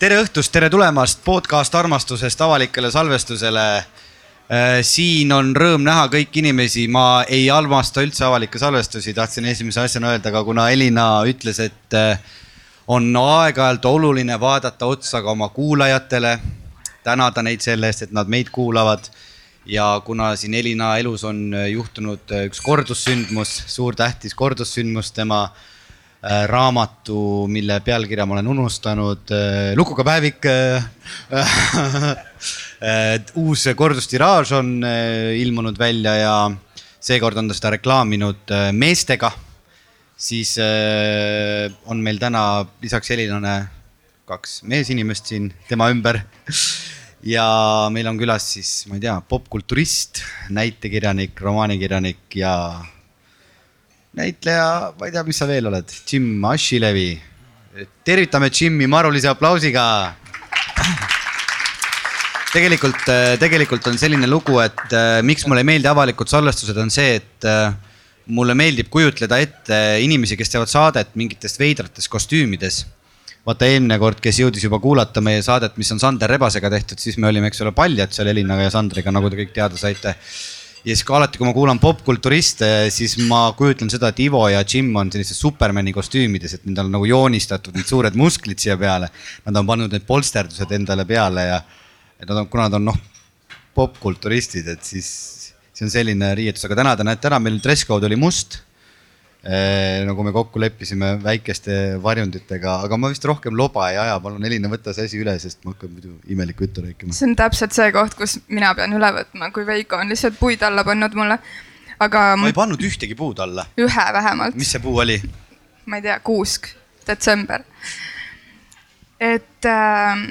tere õhtust, tere tulemast podcast armastusest avalikele salvestusele. siin on rõõm näha kõiki inimesi, ma ei armasta üldse avalikke salvestusi, tahtsin esimese asjana öelda, aga kuna Elina ütles, et on aeg-ajalt oluline vaadata otsa ka oma kuulajatele, tänada neid selle eest, et nad meid kuulavad. Ja kuna siin Elina elus on juhtunud üks kordussündmus, suur tähtis kordussündmus tema äh, raamatu, mille pealkirja ma olen unustanud äh,, Lukuga päevik äh, uus kordustiraaž on äh, ilmunud välja ja seekord on ta seda reklaaminud äh, meestega siis äh, on meil täna lisaks Elinale kaks meesinimest siin tema ümber. ja meil on külas siis, ma ei tea, popkulturist, näitekirjanik, romaanikirjanik ja näitleja, ma ei tea, mis sa veel oled, Jim Ashilevi. tervitame Jimmi marulise aplausiga tegelikult, tegelikult on selline lugu, et äh, miks mulle ei meeldi avalikud salvestused, on see, et äh, mulle meeldib kujutleda ette inimesi, kes teevad saadet mingites veidrates kostüümides. vaata eelmine kord, kes jõudis juba kuulata meie saadet, mis on Sander Rebasega tehtud, siis me olime, eks ole, paljad seal Elinaga ja Sandriga, nagu te kõik teada saite. Ja siis ka alati, kui ma kuulan popkulturiste, siis ma kujutlen seda, et Ivo ja Jim on sellistes Supermani kostüümides, et nendel on nagu joonistatud need suured musklid siia peale. Nad on pannud need polsterdused endale peale ja, ja nad on, kuna nad on noh, popkulturistid, et siis see on selline riietus, aga täna te näete ära, meil dress code oli must. Nagu me kokku leppisime väikeste varjunditega, aga ma vist rohkem loba ei aja, palun Elina, võta see asi üle, sest ma hakkan muidu imelikku juttu rääkima. see on täpselt see koht, kus mina pean üle võtma, kui Veiko on lihtsalt puid alla pannud mulle. aga. ma ei pannud ühtegi puud alla. ühe vähemalt. mis see puu oli? ma ei tea, kuusk, detsember. et äh,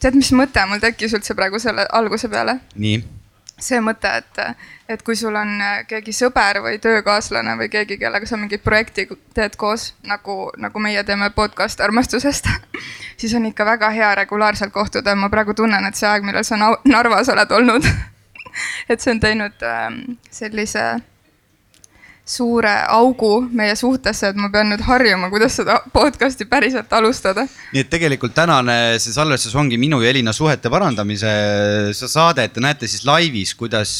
tead, mis mõte mul tekkis üldse praegu selle alguse peale? nii see mõte, et, et kui sul on keegi sõber või töökaaslane või keegi, kellega sa mingit projekti teed koos, nagu, nagu meie teeme podcast armastusest siis on ikka väga hea regulaarselt kohtuda. ma praegu tunnen, et see aeg, millal sa Narvas oled olnud et see on teinud ähm, sellise suure augu meie suhtesse, et ma pean nüüd harjuma, kuidas seda podcast'i päriselt alustada. nii et tegelikult tänane see salvestus ongi minu ja Elina suhete parandamise saade, et te näete siis laivis, kuidas,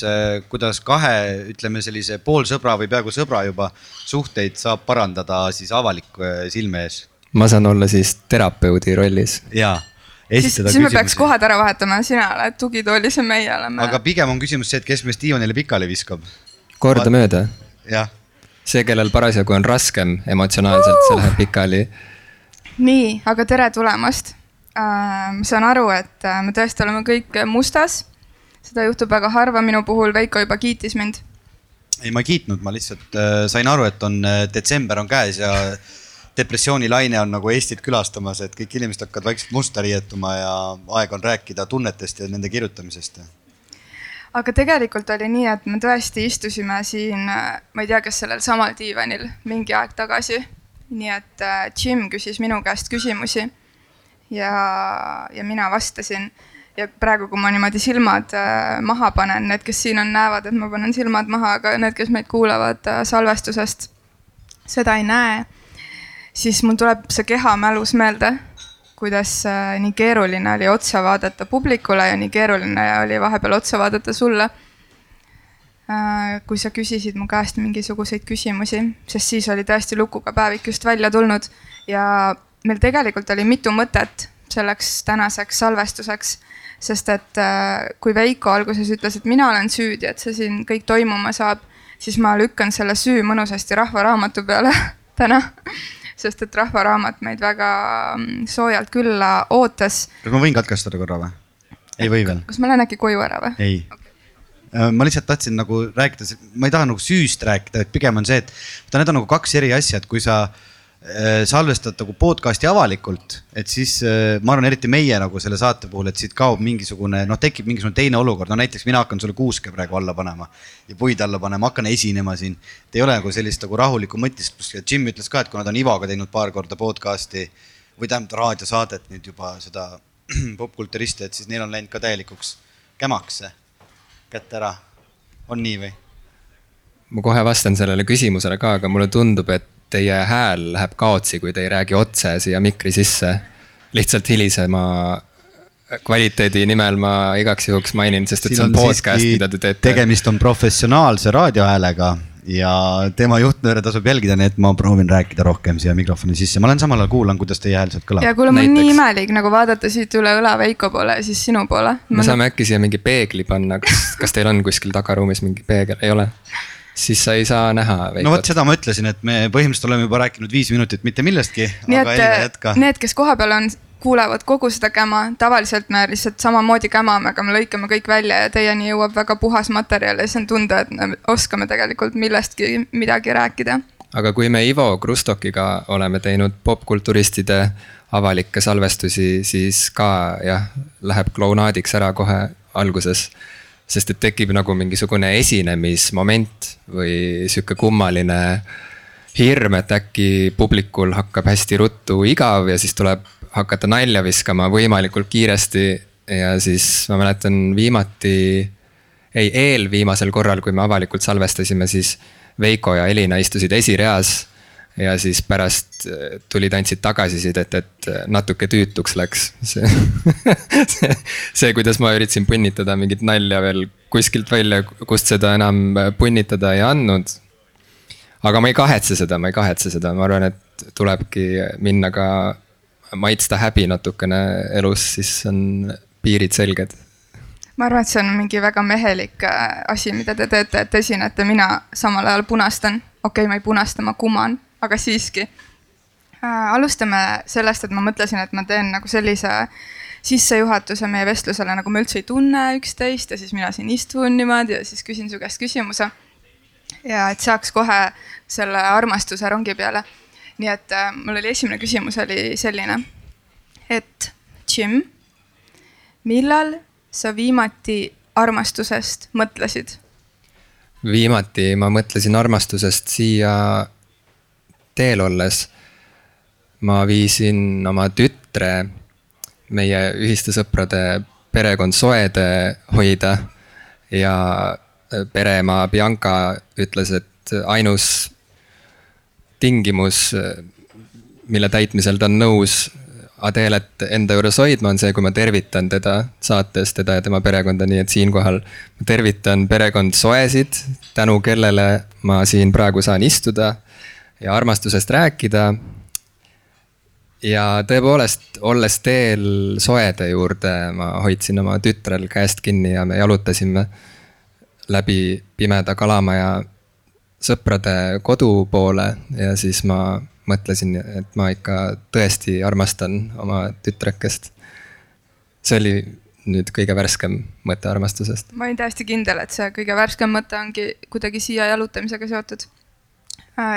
kuidas kahe, ütleme sellise poolsõbra või peaaegu sõbra juba suhteid saab parandada siis avaliku silme ees. ma saan olla siis terapeudi rollis. jaa siis, siis me peaks kohad ära vahetama, sina oled tugitoolis ja meie oleme. aga pigem on küsimus see, et kes meist diivanile pikali viskab. kordamööda. jah see, kellel parasjagu on raskem emotsionaalselt, see läheb pikali. nii, aga tere tulemast äh,. ma saan aru, et äh, me tõesti oleme kõik mustas. seda juhtub väga harva, minu puhul Veiko juba kiitis mind. ei, ma ei kiitnud, ma lihtsalt äh, sain aru, et on äh, detsember on käes ja depressioonilaine on nagu Eestit külastamas, et kõik inimesed hakkavad vaikselt musta riietuma ja aeg on rääkida tunnetest ja nende kirjutamisest aga tegelikult oli nii, et me tõesti istusime siin, ma ei tea, kas sellel samal diivanil mingi aeg tagasi. nii et äh, Jim küsis minu käest küsimusi ja, ja mina vastasin. ja praegu, kui ma niimoodi silmad äh, maha panen, need, kes siin on, näevad, et ma panen silmad maha, aga need, kes meid kuulavad äh, salvestusest, seda ei näe. siis mul tuleb see keha mälus meelde kuidas äh, nii keeruline oli otsa vaadata publikule ja nii keeruline oli vahepeal otsa vaadata sulle. Äh, kui sa küsisid mu käest mingisuguseid küsimusi, sest siis oli tõesti lukuga päevik just välja tulnud ja meil tegelikult oli mitu mõtet selleks tänaseks salvestuseks. sest et äh, kui Veiko alguses ütles, et mina olen süüdi, et see siin kõik toimuma saab, siis ma lükkan selle süü mõnusasti Rahva Raamatu peale täna sest et Rahvaraamat meid väga mm, soojalt külla ootas. kas ma võin katkestada korra või? ei või veel? kas ma lähen äkki koju ära või? ei okay. Äh, ma lihtsalt tahtsin nagu rääkida, ma ei taha nagu süüst rääkida, et pigem on see, et need on nagu kaks eri asja, et kui sa Äh, salvestad nagu podcast'i avalikult, et siis äh, ma arvan, eriti meie nagu selle saate puhul, et siit kaob mingisugune noh, tekib mingisugune teine olukord, no näiteks mina hakkan sulle kuuske praegu alla panema ja puid alla panema, hakkan esinema siin. ei ole nagu sellist nagu rahulikku mõtisklust ja Jim ütles ka, et kuna ta on Ivoga teinud paar korda podcast'i või tähendab raadiosaadet nüüd juba seda popkulturisti, et siis neil on läinud ka täielikuks kämaks see kätte ära. on nii või? ma kohe vastan sellele küsimusele ka, aga mulle tundub, et teie hääl läheb kaotsi, kui te ei räägi otse siia mikri sisse. lihtsalt hilisema kvaliteedi nimel ma igaks juhuks mainin, sest et see on podcast, mida te teete. tegemist on professionaalse raadiohäälega ja tema juhtnööre tasub jälgida, nii et ma proovin rääkida rohkem siia mikrofoni sisse, ma olen samal ajal kuulan, kuidas teie hääl sealt kõlab. ja kuule, mul on nii imelik nagu vaadata siit üle õla Veiko poole ja siis sinu poole. me saame äkki siia mingi peegli panna, kas, kas teil on kuskil tagaruumis mingi peegel, ei ole? Siis sa ei saa näha no vot seda ma ütlesin, et me põhimõtteliselt oleme juba rääkinud viis minutit mitte millestki, nii et jätka. need, kes kohapeal on, kuulevad kogu seda käma, tavaliselt me lihtsalt samamoodi kämame, aga me lõikame kõik välja ja teieni jõuab väga puhas materjal ja siis on tunda, et me oskame tegelikult millestki midagi rääkida. aga kui me Ivo Krustokiga oleme teinud popkulturistide avalikke salvestusi, siis ka jah, läheb klounaadiks ära kohe alguses. Sest et tekib nagu mingisugune esinemismoment või sihuke kummaline hirm, et äkki publikul hakkab hästi ruttu igav ja siis tuleb hakata nalja viskama võimalikult kiiresti. ja siis ma mäletan viimati, ei eelviimasel korral, kui me avalikult salvestasime, siis Veiko ja Elina istusid esireas. Ja siis pärast äh, tulid, andsid tagasisidet, et äh, natuke tüütuks läks. See see, see, kuidas ma üritasin punnitada mingit nalja veel kuskilt välja, kust seda enam äh, punnitada ei andnud. Aga ma ei kahetse seda, ma ei kahetse seda, ma arvan, et tulebki minna ka maitsta häbi natukene elus, siis on piirid selged. ma arvan, et see on mingi väga mehelik asi, mida te teete, et esinete, mina samal ajal punastan. okei okay,, ma ei punasta, ma kuman, aga siiski äh,. alustame sellest, et ma mõtlesin, et ma teen nagu sellise sissejuhatuse meie vestlusele, nagu me üldse ei tunne üksteist ja siis mina siin istun niimoodi ja siis küsin su käest küsimuse. ja et saaks kohe selle armastuse rongi peale. nii et äh, mul oli esimene küsimus oli selline, et Jim, millal sa viimati armastusest mõtlesid? viimati ma mõtlesin armastusest siia teel olles. ma viisin oma tütre meie ühiste sõprade perekond Soede hoida ja pereema Bianca ütles, et ainus tingimus, mille täitmisel ta on nõus Adelet enda juures hoidma, on see, kui ma tervitan teda saates, teda ja tema perekonda, nii et siinkohal ma tervitan perekond Soesid, tänu kellele ma siin praegu saan istuda ja armastusest rääkida. ja tõepoolest, olles teel Soede juurde, ma hoidsin oma tütrel käest kinni ja me jalutasime läbi pimeda kalamaja sõprade kodu poole ja siis ma mõtlesin, et ma ikka tõesti armastan oma tütrekest. see oli nüüd kõige värskem mõte armastusest. ma olin täiesti kindel, et see kõige värskem mõte ongi kuidagi siia jalutamisega seotud.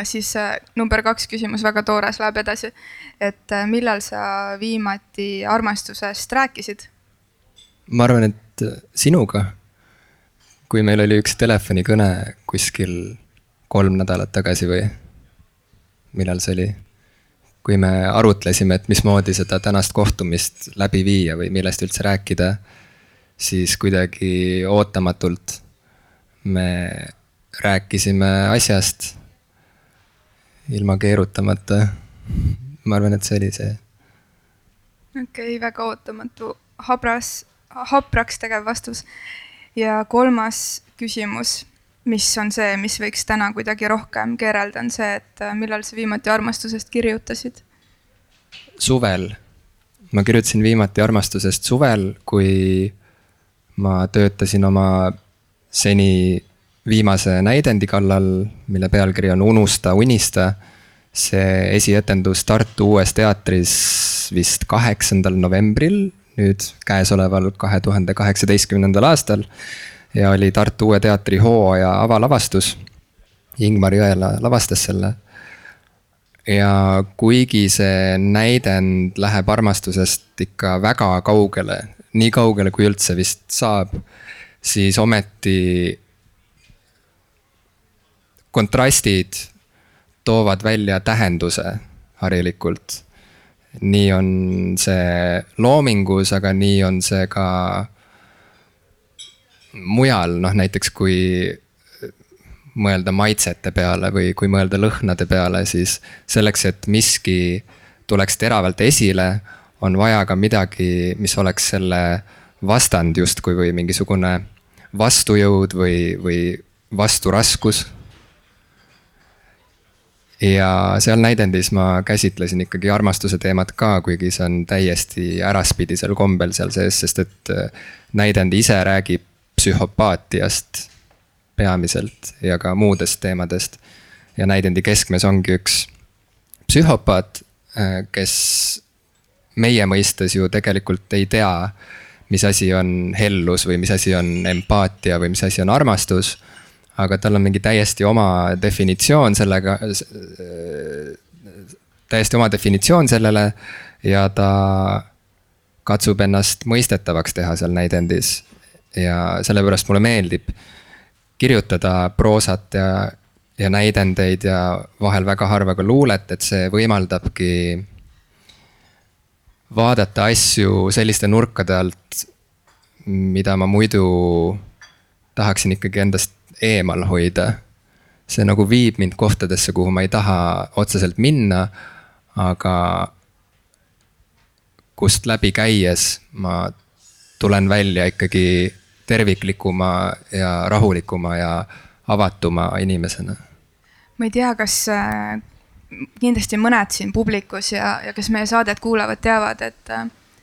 Siis äh, number kaks küsimus, väga toores, läheb edasi. et äh, millal sa viimati armastusest rääkisid? ma arvan, et sinuga. kui meil oli üks telefonikõne kuskil kolm nädalat tagasi või millal see oli? kui me arutlesime, et mismoodi seda tänast kohtumist läbi viia või millest üldse rääkida, siis kuidagi ootamatult me rääkisime asjast ilma keerutamata. ma arvan, et see oli see. okei okay,, väga ootamatu, habras, hapraks tegev vastus. ja kolmas küsimus mis on see, mis võiks täna kuidagi rohkem keerelda, on see, et äh, millal sa viimati armastusest kirjutasid? suvel. ma kirjutasin viimati armastusest suvel, kui ma töötasin oma seni viimase näidendi kallal, mille pealkiri on Unusta, unista. see esietendus Tartu Uues Teatris vist kaheksandal novembril, nüüd käesoleval kahe tuhande kaheksateistkümnendal aastal ja oli Tartu Uue Teatri hooaja avalavastus. Ingmar Jõela lavastas selle. ja kuigi see näidend läheb armastusest ikka väga kaugele, nii kaugele kui üldse vist saab, siis ometi kontrastid toovad välja tähenduse harilikult. nii on see loomingus, aga nii on see ka mujal, noh näiteks kui mõelda maitsete peale või kui mõelda lõhnade peale, siis selleks, et miski tuleks teravalt esile, on vaja ka midagi, mis oleks selle vastand justkui või mingisugune vastujõud või, või vasturaskus. Ja seal näidendis ma käsitlesin ikkagi armastuse teemat ka, kuigi see on täiesti äraspidisel kombel seal sees, sest et äh, näidend ise räägib psühhopaatiast peamiselt ja ka muudest teemadest. ja näidendi keskmes ongi üks psühhopaat, äh, kes meie mõistes ju tegelikult ei tea, mis asi on hellus või mis asi on empaatia või mis asi on armastus. Aga tal on mingi täiesti oma definitsioon sellega, täiesti oma definitsioon sellele ja ta katsub ennast mõistetavaks teha seal näidendis. ja sellepärast mulle meeldib kirjutada proosat ja, ja näidendeid ja vahel väga harva ka luulet, et see võimaldabki vaadata asju selliste nurkade alt, mida ma muidu tahaksin ikkagi endast eemal hoida. see nagu viib mind kohtadesse, kuhu ma ei taha otseselt minna, aga kust läbi käies ma tulen välja ikkagi terviklikuma ja rahulikuma ja avatuma inimesena. ma ei tea, kas äh, kindlasti mõned siin publikus ja, ja kes meie saadet kuulavad, teavad, et,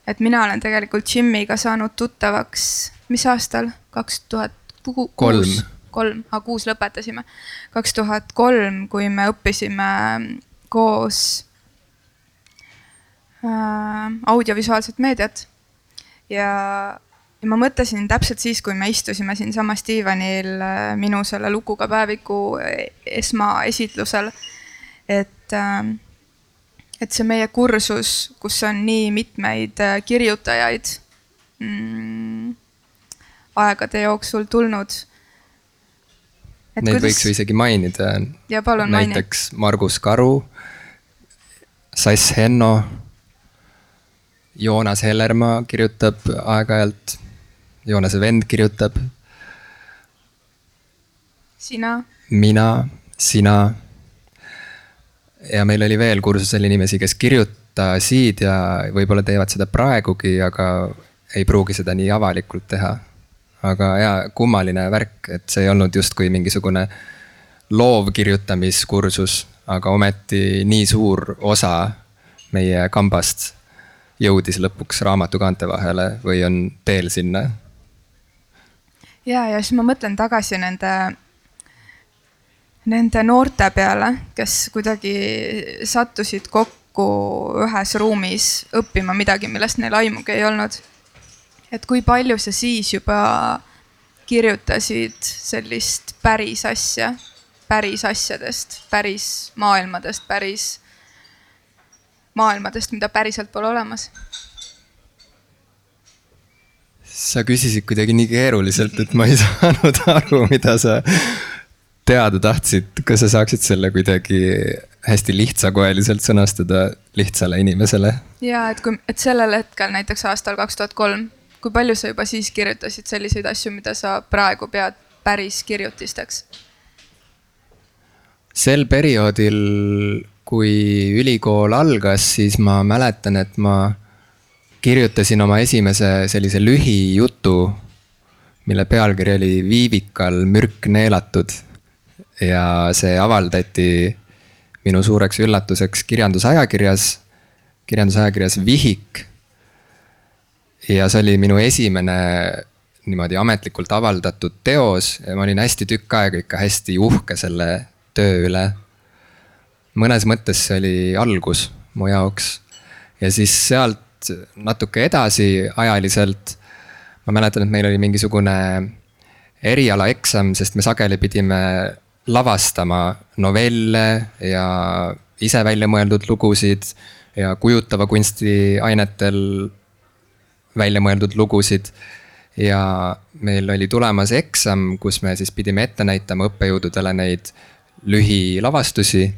et mina olen tegelikult Jimiga saanud tuttavaks, mis aastal, kaks tuhat kolm, kolm, aga kuus lõpetasime. kaks tuhat kolm, kui me õppisime koos äh, audiovisuaalset meediat ja, ja ma mõtlesin täpselt siis, kui me istusime siinsamas diivanil äh, minu selle lukuga päeviku esmaesitlusel et, ähm, et see meie kursus, kus on nii mitmeid äh, kirjutajaid mm, aegade jooksul tulnud. Neid kuidas... võiks ju isegi mainida. palun maini. näiteks Margus Karu, Sass Henno, Joonas Hellermaa kirjutab aeg-ajalt, Joonase vend kirjutab. sina. mina, sina ja meil oli veel kursusel inimesi, kes kirjutasid ja võib-olla teevad seda praegugi, aga ei pruugi seda nii avalikult teha. Aga jaa, kummaline värk, et see ei olnud justkui mingisugune loovkirjutamiskursus, aga ometi nii suur osa meie kambast jõudis lõpuks raamatu kaante vahele või on teel sinna. ja, ja siis ma mõtlen tagasi nende nende noorte peale, kes kuidagi sattusid kokku ühes ruumis õppima midagi, millest neil aimugi ei olnud. Et kui palju sa siis juba kirjutasid sellist päris asja, päris asjadest, päris maailmadest, päris maailmadest, mida päriselt pole olemas? sa küsisid kuidagi nii keeruliselt, et ma ei saanud aru, mida sa teada tahtsid, kas sa saaksid selle kuidagi hästi lihtsakoeliselt sõnastada lihtsale inimesele? ja et kui, et sellel hetkel näiteks aastal kaks tuhat kolm, kui palju sa juba siis kirjutasid selliseid asju, mida sa praegu pead päris kirjutisteks? sel perioodil, kui ülikool algas, siis ma mäletan, et ma kirjutasin oma esimese sellise lühijutu, mille pealkiri oli Viivikal mürk neelatud ja see avaldati minu suureks üllatuseks kirjandusajakirjas, kirjandusajakirjas Vihik. Ja see oli minu esimene niimoodi ametlikult avaldatud teos ja ma olin hästi tükk aega ikka hästi uhke selle töö üle. mõnes mõttes see oli algus mu jaoks ja siis sealt natuke edasi ajaliselt. ma mäletan, et meil oli mingisugune erialaeksam, sest me sageli pidime lavastama novelle ja ise välja mõeldud lugusid ja kujutava kunsti ainetel välja mõeldud lugusid. ja meil oli tulemas eksam, kus me siis pidime ette näitama õppejõududele neid lühilavastusi.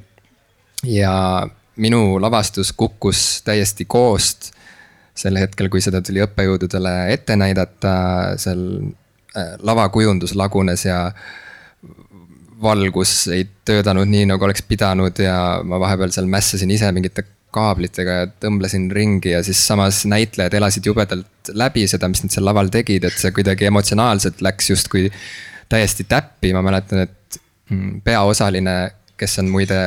ja minu lavastus kukkus täiesti koost sel hetkel, kui seda tuli õppejõududele ette näidata, seal äh, lavakujundus lagunes ja valgus ei töötanud nii, nagu oleks pidanud ja ma vahepeal seal mässasin ise mingite kaablitega ja tõmblesin ringi ja siis samas näitlejad elasid jubedalt läbi seda, mis nad seal laval tegid, et see kuidagi emotsionaalselt läks justkui täiesti täppi, ma mäletan, et mm, peaosaline, kes on muide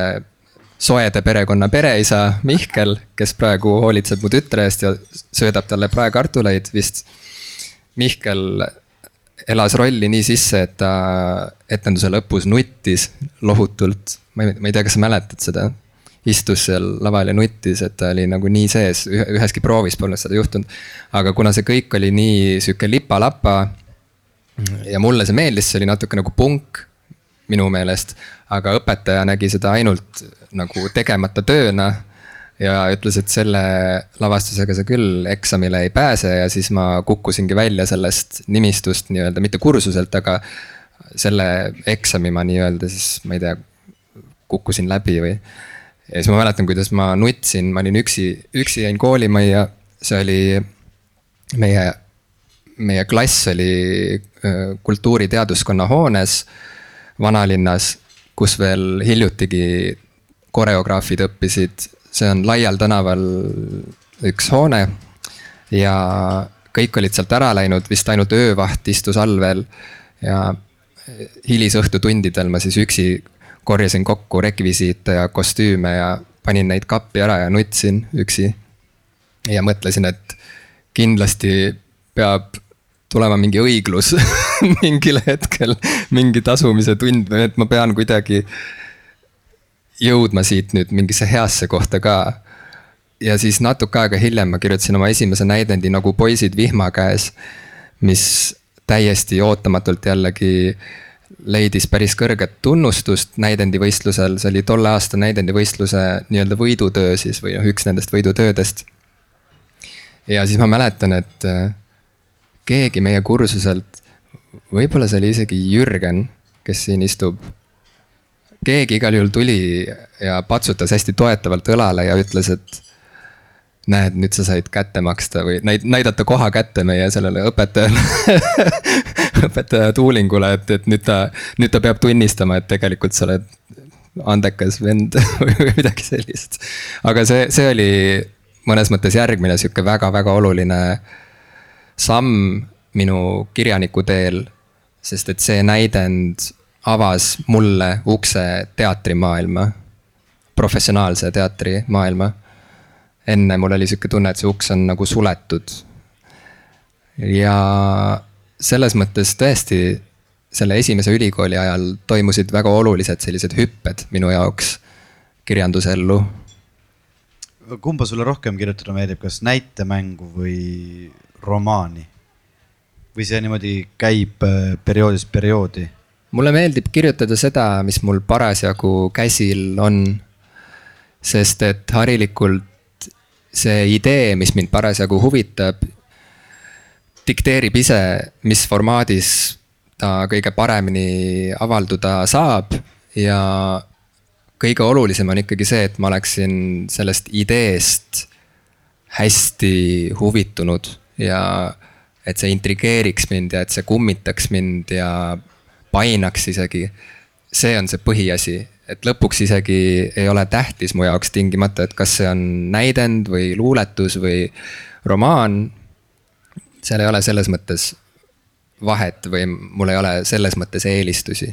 Soede perekonna pereisa Mihkel, kes praegu hoolitseb mu tütre eest ja söödab talle praekartuleid vist. Mihkel elas rolli nii sisse, et ta etenduse lõpus nuttis lohutult. ma ei, ma ei tea, kas sa mäletad seda? Istus seal laval ja nuttis, et ta oli nagu nii sees, üheski proovis polnud seda juhtunud. aga kuna see kõik oli nii sihuke lipa-lapa. ja mulle see meeldis, see oli natuke nagu punk minu meelest. aga õpetaja nägi seda ainult nagu tegemata tööna ja ütles, et selle lavastusega sa küll eksamile ei pääse ja siis ma kukkusingi välja sellest nimistust nii-öelda, mitte kursuselt, aga selle eksami ma nii-öelda siis, ma ei tea, kukkusin läbi või. Ja siis ma mäletan, kuidas ma nutsin, ma olin üksi, üksi jäin koolimajja, see oli meie, meie klass oli kultuuriteaduskonna hoones vanalinnas, kus veel hiljutigi koreograafid õppisid see on Laial tänaval üks hoone ja kõik olid sealt ära läinud, vist ainult öövaht istus all veel. ja hilisõhtutundidel ma siis üksi korjasin kokku rekvisiite ja kostüüme ja panin neid kappi ära ja nutsin üksi. ja mõtlesin, et kindlasti peab tulema mingi õiglus mingil hetkel, mingi tasumise tund või et ma pean kuidagi jõudma siit nüüd mingisse heasse kohta ka. ja siis natuke aega hiljem ma kirjutasin oma esimese näidendi nagu Poisid vihma käes. mis täiesti ootamatult jällegi leidis päris kõrget tunnustust näidendivõistlusel, see oli tolle aasta näidendivõistluse nii-öelda võidutöö siis või noh, üks nendest võidutöödest. ja siis ma mäletan, et äh, keegi meie kursuselt, võib-olla see oli isegi Jürgen, kes siin istub. Keegi igal juhul tuli ja patsutas hästi toetavalt õlale ja ütles, et näed, nüüd sa said kätte maksta või näidata koha kätte meie sellele õpetajale õpetaja Tuulingule, et, et nüüd ta, nüüd ta peab tunnistama, et tegelikult sa oled andekas vend või midagi sellist. aga see, see oli mõnes mõttes järgmine sihuke väga-väga oluline samm minu kirjaniku teel. sest et see näidend avas mulle ukse teatrimaailma, professionaalse teatrimaailma. enne mul oli sihuke tunne, et see uks on nagu suletud. ja selles mõttes tõesti selle esimese ülikooli ajal toimusid väga olulised sellised hüpped minu jaoks kirjandusellu. kumba sulle rohkem kirjutada meeldib, kas näitemängu või romaani? või see niimoodi käib äh, perioodist perioodi? mulle meeldib kirjutada seda, mis mul parasjagu käsil on. sest et harilikult see idee, mis mind parasjagu huvitab, dikteerib ise, mis formaadis ta kõige paremini avalduda saab ja kõige olulisem on ikkagi see, et ma oleksin sellest ideest hästi huvitunud ja et see intrigeeriks mind ja et see kummitaks mind ja painaks isegi. see on see põhiasi, et lõpuks isegi ei ole tähtis mu jaoks tingimata, et kas see on näidend või luuletus või romaan. Seal ei ole selles mõttes vahet või mul ei ole selles mõttes eelistusi.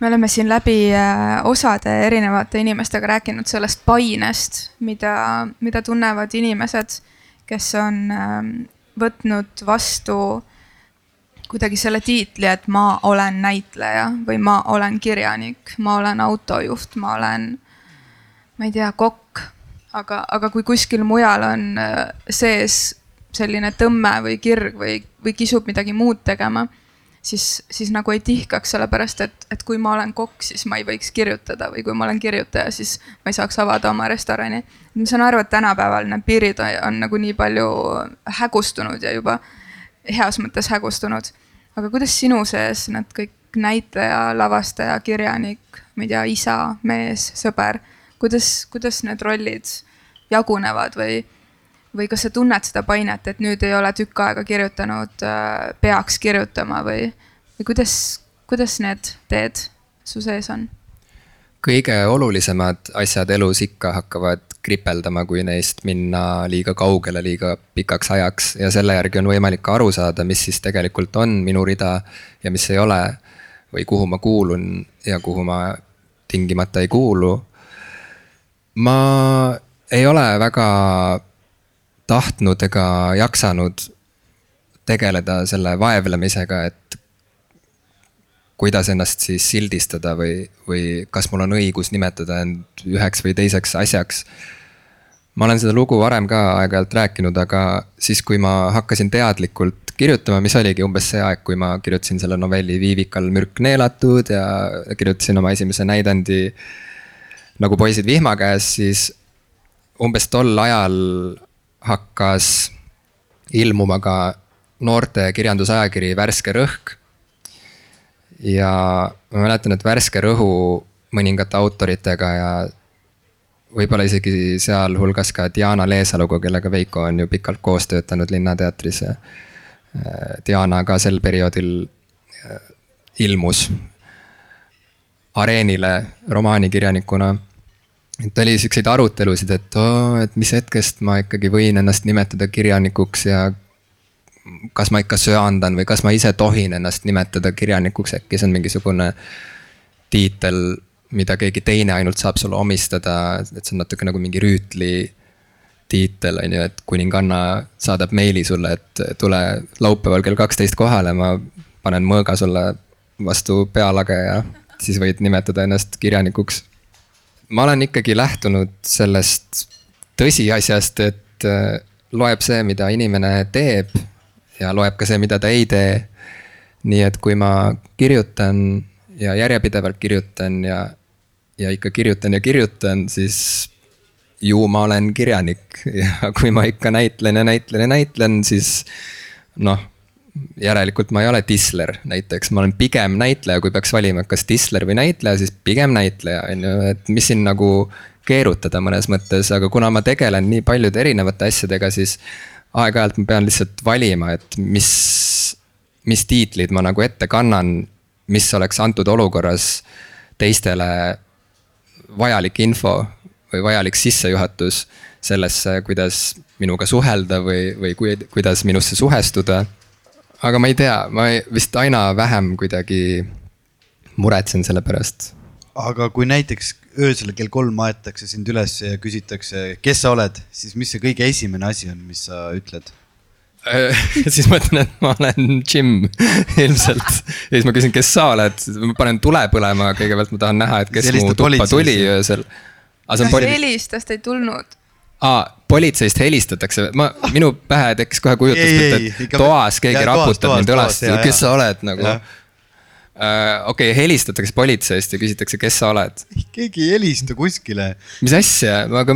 Me oleme siin läbi äh, osade erinevate inimestega rääkinud sellest painest, mida, mida tunnevad inimesed, kes on ähm, võtnud vastu kuidagi selle tiitli, et ma olen näitleja või ma olen kirjanik, ma olen autojuht, ma olen, ma ei tea, kokk. aga, aga kui kuskil mujal on äh, sees selline tõmme või kirg või, või kisub midagi muud tegema siis, siis nagu ei tihkaks, sellepärast et, et kui ma olen kokk, siis ma ei võiks kirjutada või kui ma olen kirjutaja, siis ma ei saaks avada oma restorani. ma saan aru, et tänapäeval need piirid on, on nagu nii palju hägustunud ja juba heas mõttes hägustunud. Aga kuidas sinu sees need kõik näitleja, lavastaja, kirjanik, ma ei tea, isa, mees, sõber, kuidas, kuidas need rollid jagunevad või või kas sa tunned seda painet, et nüüd ei ole tükk aega kirjutanud, peaks kirjutama või, või kuidas, kuidas need teed su sees on? kõige olulisemad asjad elus ikka hakkavad kripeldama, kui neist minna liiga kaugele liiga pikaks ajaks ja selle järgi on võimalik ka aru saada, mis siis tegelikult on minu rida ja mis ei ole. või kuhu ma kuulun ja kuhu ma tingimata ei kuulu. ma ei ole väga tahtnud ega jaksanud tegeleda selle vaevlemisega, et kuidas ennast siis sildistada või, või kas mul on õigus nimetada end üheks või teiseks asjaks. ma olen seda lugu varem ka aeg-ajalt rääkinud, aga siis, kui ma hakkasin teadlikult kirjutama, mis oligi umbes see aeg, kui ma kirjutasin selle novelli Viivikal mürk neelatud ja kirjutasin oma esimese näidendi nagu poisid vihma käes, siis umbes tol ajal hakkas ilmuma ka noorte kirjandusajakiri Värske Rõhk ja ma mäletan, et Värske Rõhu mõningate autoritega ja võib-olla isegi sealhulgas ka Diana Leesaluga, kellega Veiko on ju pikalt koos töötanud Linnateatris. Diana ka sel perioodil äh, ilmus areenile romaanikirjanikuna. et oli siukseid arutelusid, et oo, et mis hetkest ma ikkagi võin ennast nimetada kirjanikuks ja kas ma ikka söandan või kas ma ise tohin ennast nimetada kirjanikuks, äkki see on mingisugune tiitel, mida keegi teine ainult saab sulle omistada, et see on natuke nagu mingi rüütli tiitel, on ju, et kuninganna saadab meili sulle, et tule laupäeval kell kaksteist kohale, ma panen mõõga sulle vastu pealage ja siis võid nimetada ennast kirjanikuks. ma olen ikkagi lähtunud sellest tõsiasjast, et äh, loeb see, mida inimene teeb ja loeb ka see, mida ta ei tee. nii et kui ma kirjutan ja järjepidevalt kirjutan ja, ja ikka kirjutan ja kirjutan, siis ju ma olen kirjanik. Ja kui ma ikka näitlen ja näitlen ja näitlen, siis noh järelikult ma ei ole disler näiteks, ma olen pigem näitleja, kui peaks valima, kas disler või näitleja, siis pigem näitleja, on ju, et mis siin nagu keerutada mõnes mõttes, aga kuna ma tegelen nii paljude erinevate asjadega, siis aeg-ajalt ma pean lihtsalt valima, et mis, mis tiitlid ma nagu ette kannan, mis oleks antud olukorras teistele vajalik info või vajalik sissejuhatus sellesse, kuidas minuga suhelda või, või kui, kuidas minusse suhestuda. aga ma ei tea, ma vist aina vähem kuidagi muretsen selle pärast. Aga kui näiteks öösel kell kolm aetakse sind üles ja küsitakse, kes sa oled, siis mis see kõige esimene asi on, mis sa ütled? siis ma ütlen, et ma olen Jim ilmselt. Ja siis ma küsin, kes sa oled, ma panen tule põlema, kõigepealt ma tahan näha, et kes mu tuppa tuli öösel. kas helistas, ta ei tulnud? aa, politseist helistatakse, ma, minu pähe tekkis kohe kujutlus, et, toas keegi raputab mind õlast, kes sa oled nagu? Ja Äh, okei okay,, helistatakse politseist ja küsitakse, kes sa oled. keegi ei helista kuskile. mis asja, aga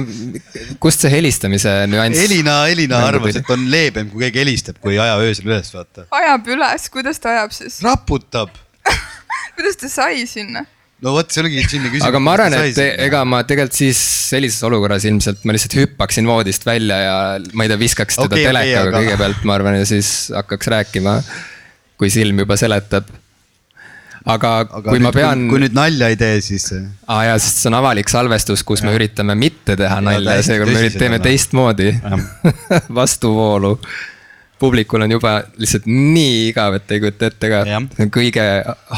kust see helistamise nüanss? Elina, Elina arvas, et on leebem, kui keegi helistab, kui ei aja öösel üles, vaata. ajab üles, kuidas ta ajab siis? raputab kuidas ta sai sinna? no vot, see oligi Jimmy küsimus. aga ma arvan, et ega ma tegelikult siis sellises olukorras ilmselt ma lihtsalt hüppaksin voodist välja ja ma ei tea, viskaks teda okay, telekaga okay, aga... kõigepealt, ma arvan, ja siis hakkaks rääkima. kui silm juba seletab aga, aga kui nüüd, ma pean. kui nüüd nalja ei tee, siis. aa jaa, sest see on avalik salvestus, kus ja. me üritame mitte teha nalja ja seekord me teeme teistmoodi vastuvoolu. publikul on juba lihtsalt nii igav, et ei kujuta ette ka. see on kõige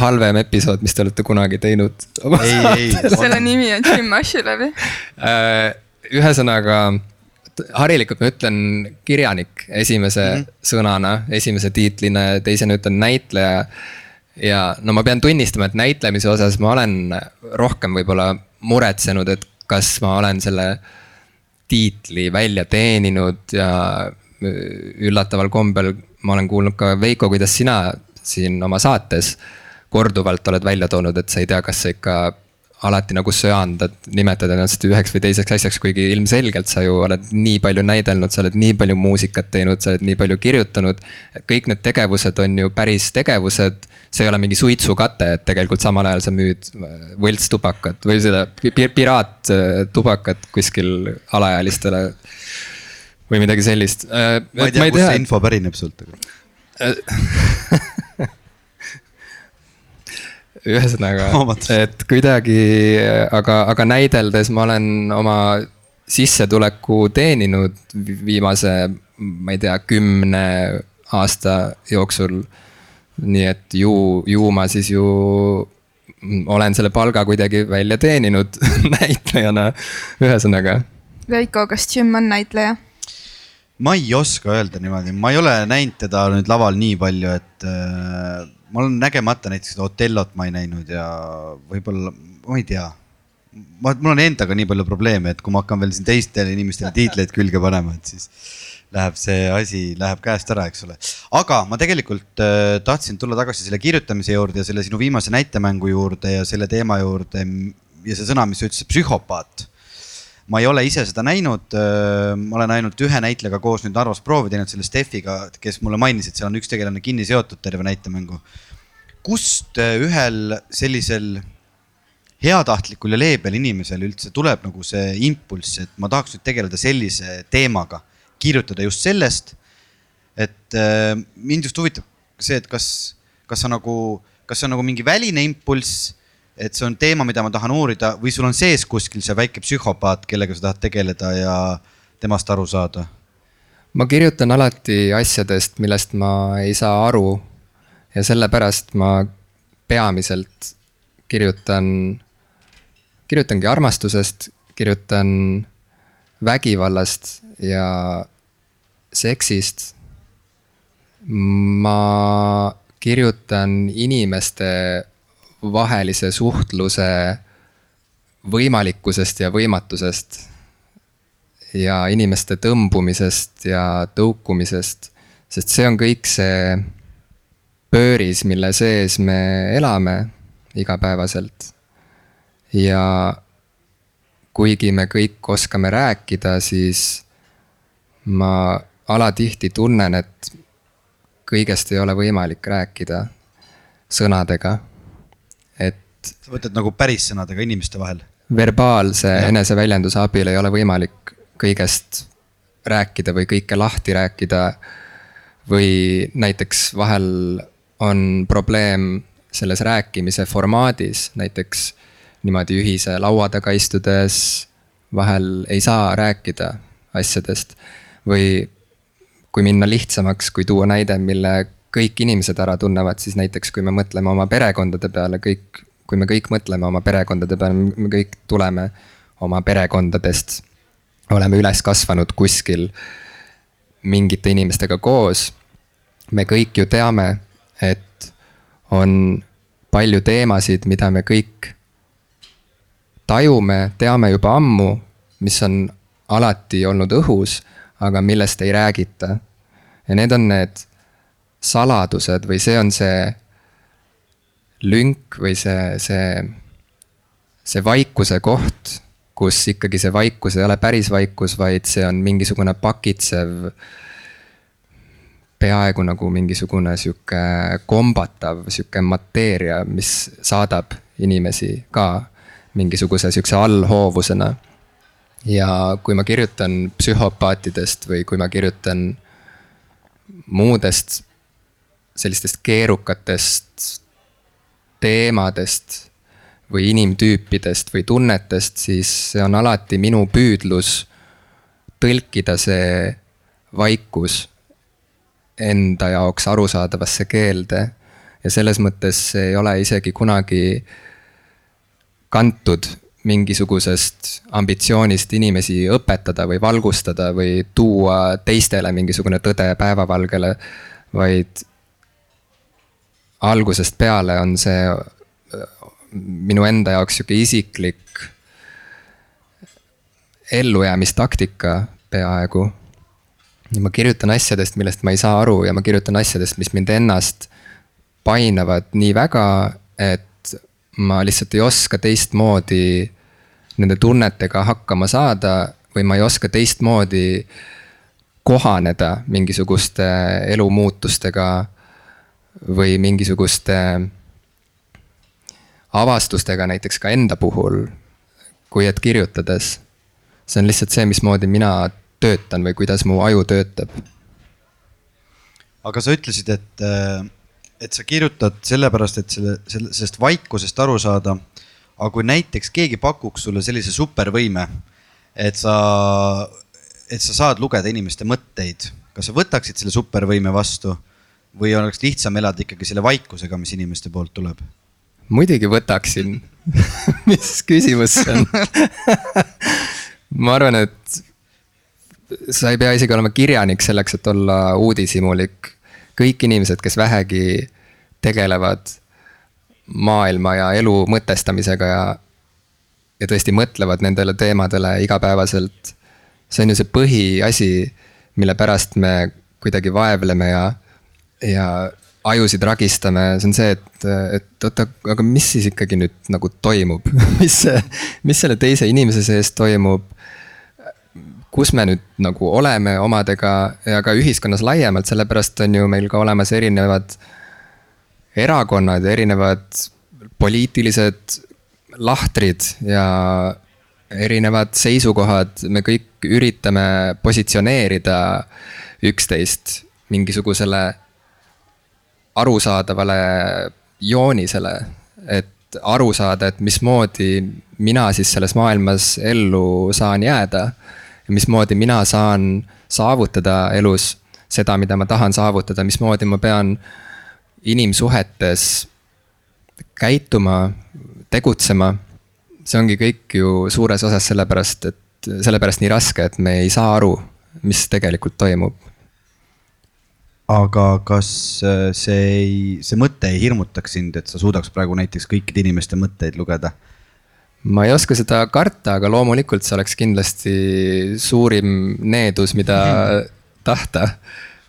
halvem episood, mis te olete kunagi teinud. selle nimi on Jim Ashilevi. Äh, ühesõnaga harilikult ma ütlen kirjanik esimese mm -hmm. sõnana, esimese tiitlina ja teisena ütlen näitleja ja no ma pean tunnistama, et näitlemise osas ma olen rohkem võib-olla muretsenud, et kas ma olen selle tiitli välja teeninud ja üllataval kombel ma olen kuulnud ka Veiko, kuidas sina siin oma saates korduvalt oled välja toonud, et sa ei tea, kas sa ikka alati nagu söandad nimetada ennast üheks või teiseks asjaks, kuigi ilmselgelt sa ju oled nii palju näidelnud, sa oled nii palju muusikat teinud, sa oled nii palju kirjutanud. kõik need tegevused on ju päris tegevused, see ei ole mingi suitsukate, et tegelikult samal ajal sa müüd võltstubakat või seda piraatttubakat kuskil alaealistele või midagi sellist. ma ei tea, kust see info pärineb sult, aga ühesõnaga et kuidagi, aga, aga näideldes ma olen oma sissetuleku teeninud vi- viimase, ma ei tea, kümne aasta jooksul. nii et ju, ju ma siis ju olen selle palga kuidagi välja teeninud näitlejana, ühesõnaga Veiko, kas Jim on näitleja? Ma ei oska öelda niimoodi, ma ei ole näinud teda nüüd laval nii palju, et äh, ma olen nägemata näiteks Otellot ma ei näinud ja võib-olla, ma ei tea. ma, mul on endaga nii palju probleeme, et kui ma hakkan veel siin teistele inimestele tiitleid külge panema, et siis läheb see asi, läheb käest ära, eks ole. aga ma tegelikult äh, tahtsin tulla tagasi selle kirjutamise juurde ja selle sinu viimase näitemängu juurde ja selle teema juurde ja see sõna, mis sa ütlesid, psühhopaat ma ei ole ise seda näinud, ma olen ainult ühe näitlejaga koos nüüd Narvas proovi teinud selle Steffiga, kes mulle mainis, et seal on üks tegelane kinni seotud terve näitemängu. kust ühel sellisel heatahtlikul ja leebel inimesel üldse tuleb nagu see impulss, et ma tahaks nüüd tegeleda sellise teemaga, kirjutada just sellest. et mind just huvitab see, et kas, kas sa nagu, kas see on nagu mingi väline impulss et see on teema, mida ma tahan uurida või sul on sees kuskil see väike psühhopaat, kellega sa tahad tegeleda ja temast aru saada? ma kirjutan alati asjadest, millest ma ei saa aru. ja sellepärast ma peamiselt kirjutan, kirjutangi armastusest, kirjutan vägivallast ja seksist. ma kirjutan inimeste vahelise suhtluse võimalikkusest ja võimatusest ja inimeste tõmbumisest ja tõukumisest, sest see on kõik see pööris, mille sees me elame igapäevaselt. ja kuigi me kõik oskame rääkida, siis ma alatihti tunnen, et kõigest ei ole võimalik rääkida sõnadega. Et sa mõtled nagu päris sõnadega inimeste vahel? verbaalse eneseväljenduse abil ei ole võimalik kõigest rääkida või kõike lahti rääkida. või näiteks vahel on probleem selles rääkimise formaadis, näiteks niimoodi ühise laua taga istudes vahel ei saa rääkida asjadest või kui minna lihtsamaks, kui tuua näide, mille kõik inimesed ära tunnevad, siis näiteks kui me mõtleme oma perekondade peale, kõik, kui me kõik mõtleme oma perekondade peale, me kõik tuleme oma perekondadest. oleme üles kasvanud kuskil mingite inimestega koos. me kõik ju teame, et on palju teemasid, mida me kõik tajume, teame juba ammu, mis on alati olnud õhus, aga millest ei räägita. ja need on need saladused või see on see lünk või see, see, see vaikuse koht, kus ikkagi see vaikus ei ole päris vaikus, vaid see on mingisugune pakitsev, peaaegu nagu mingisugune sihuke kombatav sihuke mateeria, mis saadab inimesi ka mingisuguse sihukese allhoovusena. ja kui ma kirjutan psühhopaatidest või kui ma kirjutan muudest sellistest keerukatest teemadest või inimtüüpidest või tunnetest, siis see on alati minu püüdlus tõlkida see vaikus enda jaoks arusaadavasse keelde. ja selles mõttes ei ole isegi kunagi kantud mingisugusest ambitsioonist inimesi õpetada või valgustada või tuua teistele mingisugune tõde päevavalgele, vaid algusest peale on see äh, minu enda jaoks sihuke isiklik ellujäämistaktika peaaegu. ma kirjutan asjadest, millest ma ei saa aru ja ma kirjutan asjadest, mis mind ennast painavad nii väga, et ma lihtsalt ei oska teistmoodi nende tunnetega hakkama saada või ma ei oska teistmoodi kohaneda mingisuguste elumuutustega või mingisuguste avastustega näiteks ka enda puhul, kui et kirjutades. see on lihtsalt see, mismoodi mina töötan või kuidas mu aju töötab. aga sa ütlesid, et, et sa kirjutad sellepärast, et selle, selle, sellest vaikusest aru saada. aga kui näiteks keegi pakuks sulle sellise supervõime, et sa, et sa saad lugeda inimeste mõtteid, kas sa võtaksid selle supervõime vastu või oleks lihtsam elada ikkagi selle vaikusega, mis inimeste poolt tuleb? muidugi võtaksin mis küsimus see on ma arvan, et sa ei pea isegi olema kirjanik selleks, et olla uudishimulik. kõik inimesed, kes vähegi tegelevad maailma ja elu mõtestamisega ja, ja tõesti mõtlevad nendele teemadele igapäevaselt. see on ju see põhiasi, mille pärast me kuidagi vaevleme ja, ja ajusid ragistame, see on see, et, et oota, aga mis siis ikkagi nüüd nagu toimub mis see, mis selle teise inimese sees toimub? kus me nüüd nagu oleme omadega ja ka ühiskonnas laiemalt, sellepärast on ju meil ka olemas erinevad erakonnad ja erinevad poliitilised lahtrid ja erinevad seisukohad, me kõik üritame positsioneerida üksteist mingisugusele arusaadavale joonisele, et aru saada, et mismoodi mina siis selles maailmas ellu saan jääda. mismoodi mina saan saavutada elus seda, mida ma tahan saavutada, mismoodi ma pean inimsuhetes käituma, tegutsema. see ongi kõik ju suures osas sellepärast, et sellepärast nii raske, et me ei saa aru, mis tegelikult toimub aga kas äh, see ei, see mõte ei hirmutaks sind, et sa suudaks praegu näiteks kõikide inimeste mõtteid lugeda? ma ei oska seda karta, aga loomulikult see oleks kindlasti suurim needus, mida tahta,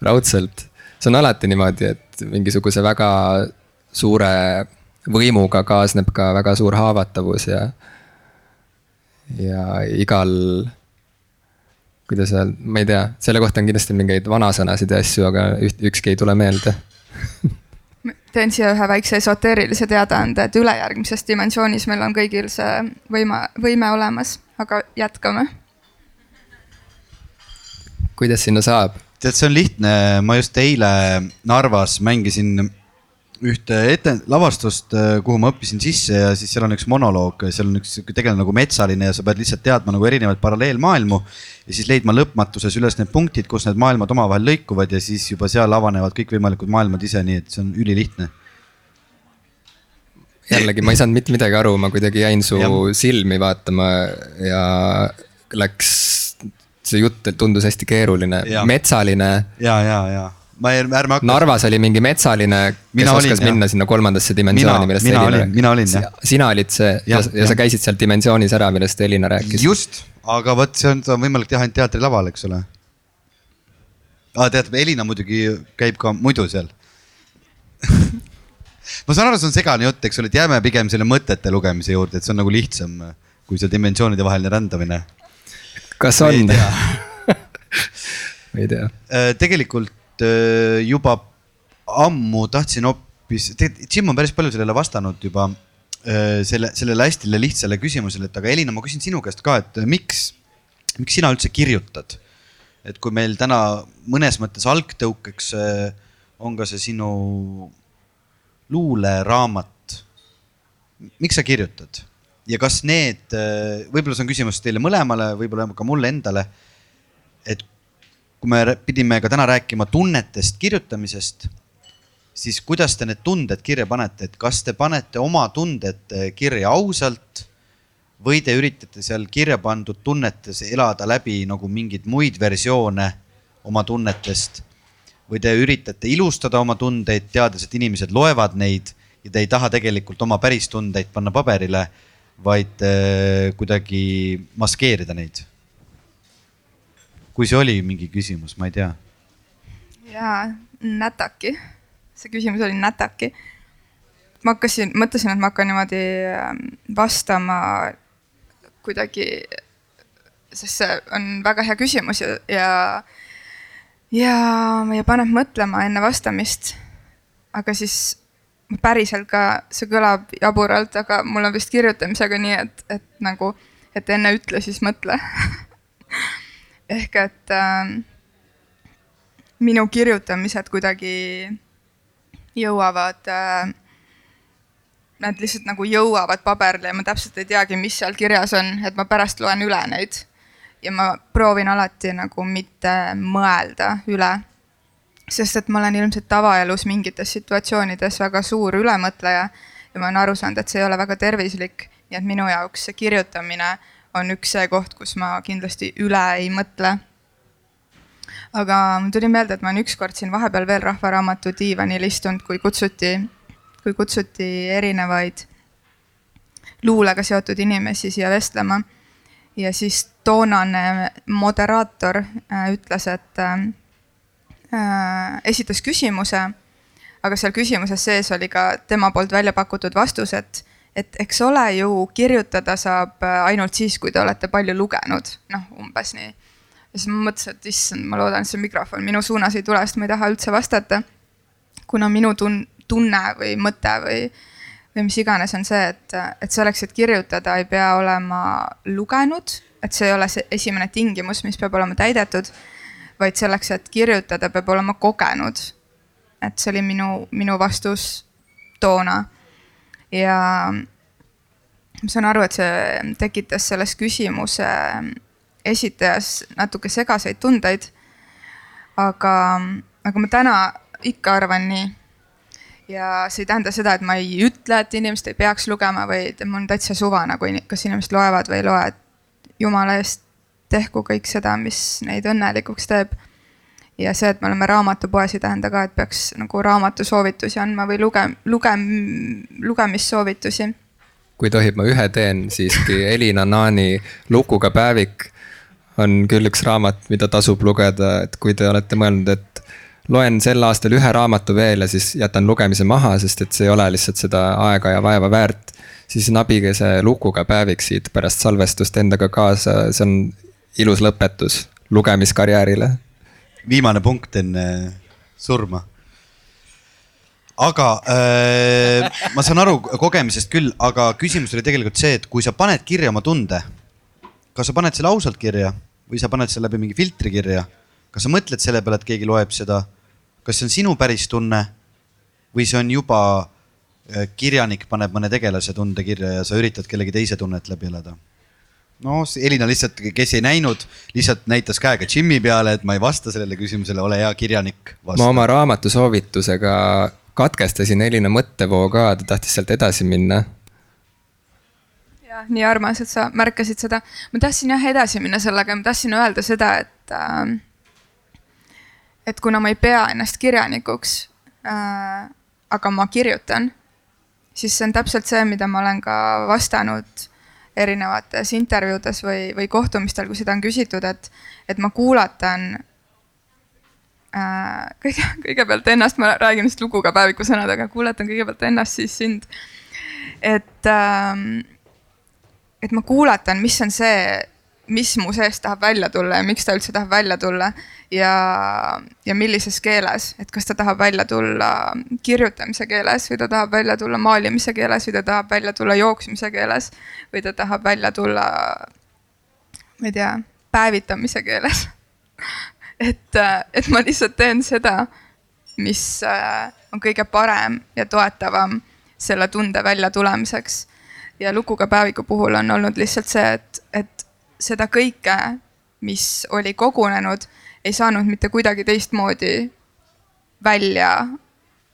raudselt. see on alati niimoodi, et mingisuguse väga suure võimuga kaasneb ka väga suur haavatavus ja, ja igal kuidas öelda, ma ei tea, selle kohta on kindlasti mingeid vanasõnasid ja asju, aga üht, ükski ei tule meelde teen siia ühe väikse esoteerilise teadaande, et ülejärgmises dimensioonis meil on kõigil see võime, võime olemas, aga jätkame. kuidas sinna saab? tead, see on lihtne, ma just eile Narvas mängisin ühte ette, lavastust, äh, kuhu ma õppisin sisse ja siis seal on üks monoloog, seal on üks tegelane nagu metsaline ja sa pead lihtsalt teadma nagu erinevaid paralleelmaailmu. ja siis leidma lõpmatuses üles need punktid, kus need maailmad omavahel lõikuvad ja siis juba seal avanevad kõikvõimalikud maailmad ise, nii et see on ülilihtne. jällegi, ma ei saanud mitte midagi aru, ma kuidagi jäin su ja. silmi vaatama ja läks, see jutt tundus hästi keeruline, metsaline. ja, ja, ja ma ei, ärme hakka. Narvas oli mingi metsaline, kes mina oskas olin, minna jah. sinna kolmandasse dimensiooni, millest mina Elina olin, mina olin jah. sina olid see ja, ja, ja sa käisid seal dimensioonis ära, millest Elina rääkis. just, aga vot see on, seda on võimalik teha ainult teatrilaval, eks ole. aa, tead, Elina muidugi käib ka muidu seal ma saan aru, see on segane jutt, eks ole, et jääme pigem selle mõtete lugemise juurde, et see on nagu lihtsam kui see dimensioonide vaheline rändamine. kas on? ma ei tea. Äh, tegelikult Äh, juba ammu tahtsin hoopis, tegelikult Jim on päris palju sellele vastanud juba. Äh, selle, sellele hästi lihtsale küsimusele, et aga Elina, ma küsin sinu käest ka, et miks, miks sina üldse kirjutad? et kui meil täna mõnes mõttes algtõukeks äh, on ka see sinu luuleraamat. miks sa kirjutad ja kas need, võib-olla see on küsimus teile mõlemale, võib-olla ka mulle endale. et kui me pidime ka täna rääkima tunnetest kirjutamisest, siis kuidas te need tunded kirja panete, et kas te panete oma tunded kirja ausalt või te üritate seal kirja pandud tunnetes elada läbi nagu mingeid muid versioone oma tunnetest? Või te üritate ilustada oma tundeid, teades, et inimesed loevad neid ja te ei taha tegelikult oma päris tundeid panna paberile, vaid äh, kuidagi maskeerida neid kui see oli mingi küsimus, ma ei tea. jaa, nätaki. see küsimus oli nätaki. ma hakkasin, mõtlesin, et ma hakkan niimoodi ähm, vastama kuidagi, sest see on väga hea küsimus ja, ja, ja, ja paneb mõtlema enne vastamist. aga siis päriselt ka, see kõlab jaburalt, aga mul on vist kirjutamisega nii, et, et nagu, et enne ütle, siis mõtle ehk et äh, minu kirjutamised kuidagi jõuavad äh,, nad lihtsalt nagu jõuavad paberile ja ma täpselt ei teagi, mis seal kirjas on, et ma pärast loen üle neid. ja ma proovin alati nagu mitte mõelda üle. sest et ma olen ilmselt tavaelus mingites situatsioonides väga suur ülemõtleja ja ma olen aru saanud, et see ei ole väga tervislik, nii et minu jaoks see kirjutamine on üks see koht, kus ma kindlasti üle ei mõtle aga mul tuli meelde, et ma olen ükskord siin vahepeal veel Rahvaraamatu diivanil istunud, kui kutsuti, kui kutsuti erinevaid luulega seotud inimesi siia vestlema. ja siis toonane moderaator äh, ütles, et äh, äh, esitas küsimuse, aga seal küsimuses sees oli ka tema poolt välja pakutud vastus, et et eks ole ju, kirjutada saab äh, ainult siis, kui te olete palju lugenud, noh, umbes nii ja siis ma mõtlesin, et issand, ma loodan, et see mikrofon minu suunas ei tule, sest ma ei taha üldse vastata. kuna minu tun-, tunne või mõte või, või mis iganes on see, et, et selleks, et kirjutada, ei pea olema lugenud, et see ei ole see esimene tingimus, mis peab olema täidetud. vaid selleks, et kirjutada, peab olema kogenud. et see oli minu, minu vastus toona. Ja ma saan aru, et see tekitas selles küsimuse esitajas natuke segaseid tundeid. aga, aga ma täna ikka arvan nii. ja see ei tähenda seda, et ma ei ütle, et inimesed ei peaks lugema või et mul on täitsa suva nagu, kas inimesed loevad või ei loe, et jumala eest tehku kõik seda, mis neid õnnelikuks teeb. Ja see, et me oleme raamatupoes, ei tähenda ka, et peaks nagu raamatusoovitusi andma või luge-, luge-, lugemissoovitusi kui tohib, ma ühe teen siiski, Elina Naani lukuga päevik on küll üks raamat, mida tasub lugeda, et kui te olete mõelnud, et loen sel aastal ühe raamatu veel ja siis jätan lugemise maha, sest et see ei ole lihtsalt seda aega ja vaeva väärt. siis nabige see lukuga päevik siit pärast salvestust endaga kaasa, see on ilus lõpetus lugemiskarjäärile. Viimane punkt enne surma aga äh, ma saan aru kogemisest küll, aga küsimus oli tegelikult see, et kui sa paned kirja oma tunde kas sa paned selle ausalt kirja või sa paned selle läbi mingi filtri kirja? kas sa mõtled selle peale, et keegi loeb seda? kas see on sinu päris tunne või see on juba äh, kirjanik paneb mõne tegelase tunde kirja ja sa üritad kellegi teise tunnet läbi elada? No Elina lihtsalt, kes ei näinud, lihtsalt näitas käega Jimmy peale, et ma ei vasta sellele küsimusele, ole hea kirjanik. ma oma raamatu soovitusega katkestasin Elina mõttevoo ka, ta tahtis sealt edasi minna jah, nii armas, et sa märkasid seda. ma tahtsin jah edasi minna sellega, ma tahtsin öelda seda, et äh,. et kuna ma ei pea ennast kirjanikuks äh,, aga ma kirjutan, siis see on täpselt see, mida ma olen ka vastanud erinevates intervjuudes või, või kohtumistel, kui seda on küsitud, et, et ma kuulatan äh, kõige, kõigepealt ennast, ma räägin vist luguga päeviku sõnadega, kuulatan kõigepealt ennast, siis sind. et ähm, et ma kuulatan, mis on see, mis mu seest tahab välja tulla ja miks ta üldse tahab välja tulla. ja, ja millises keeles, et kas ta tahab välja tulla kirjutamise keeles või ta tahab välja tulla maalimise keeles või ta tahab välja tulla jooksmise keeles. või ta tahab välja tulla, ma ei tea, päevitamise keeles et, et ma lihtsalt teen seda, mis äh, on kõige parem ja toetavam selle tunde väljatulemiseks ja lukuga päeviku puhul on olnud lihtsalt see, et, et seda kõike, mis oli kogunenud, ei saanud mitte kuidagi teistmoodi välja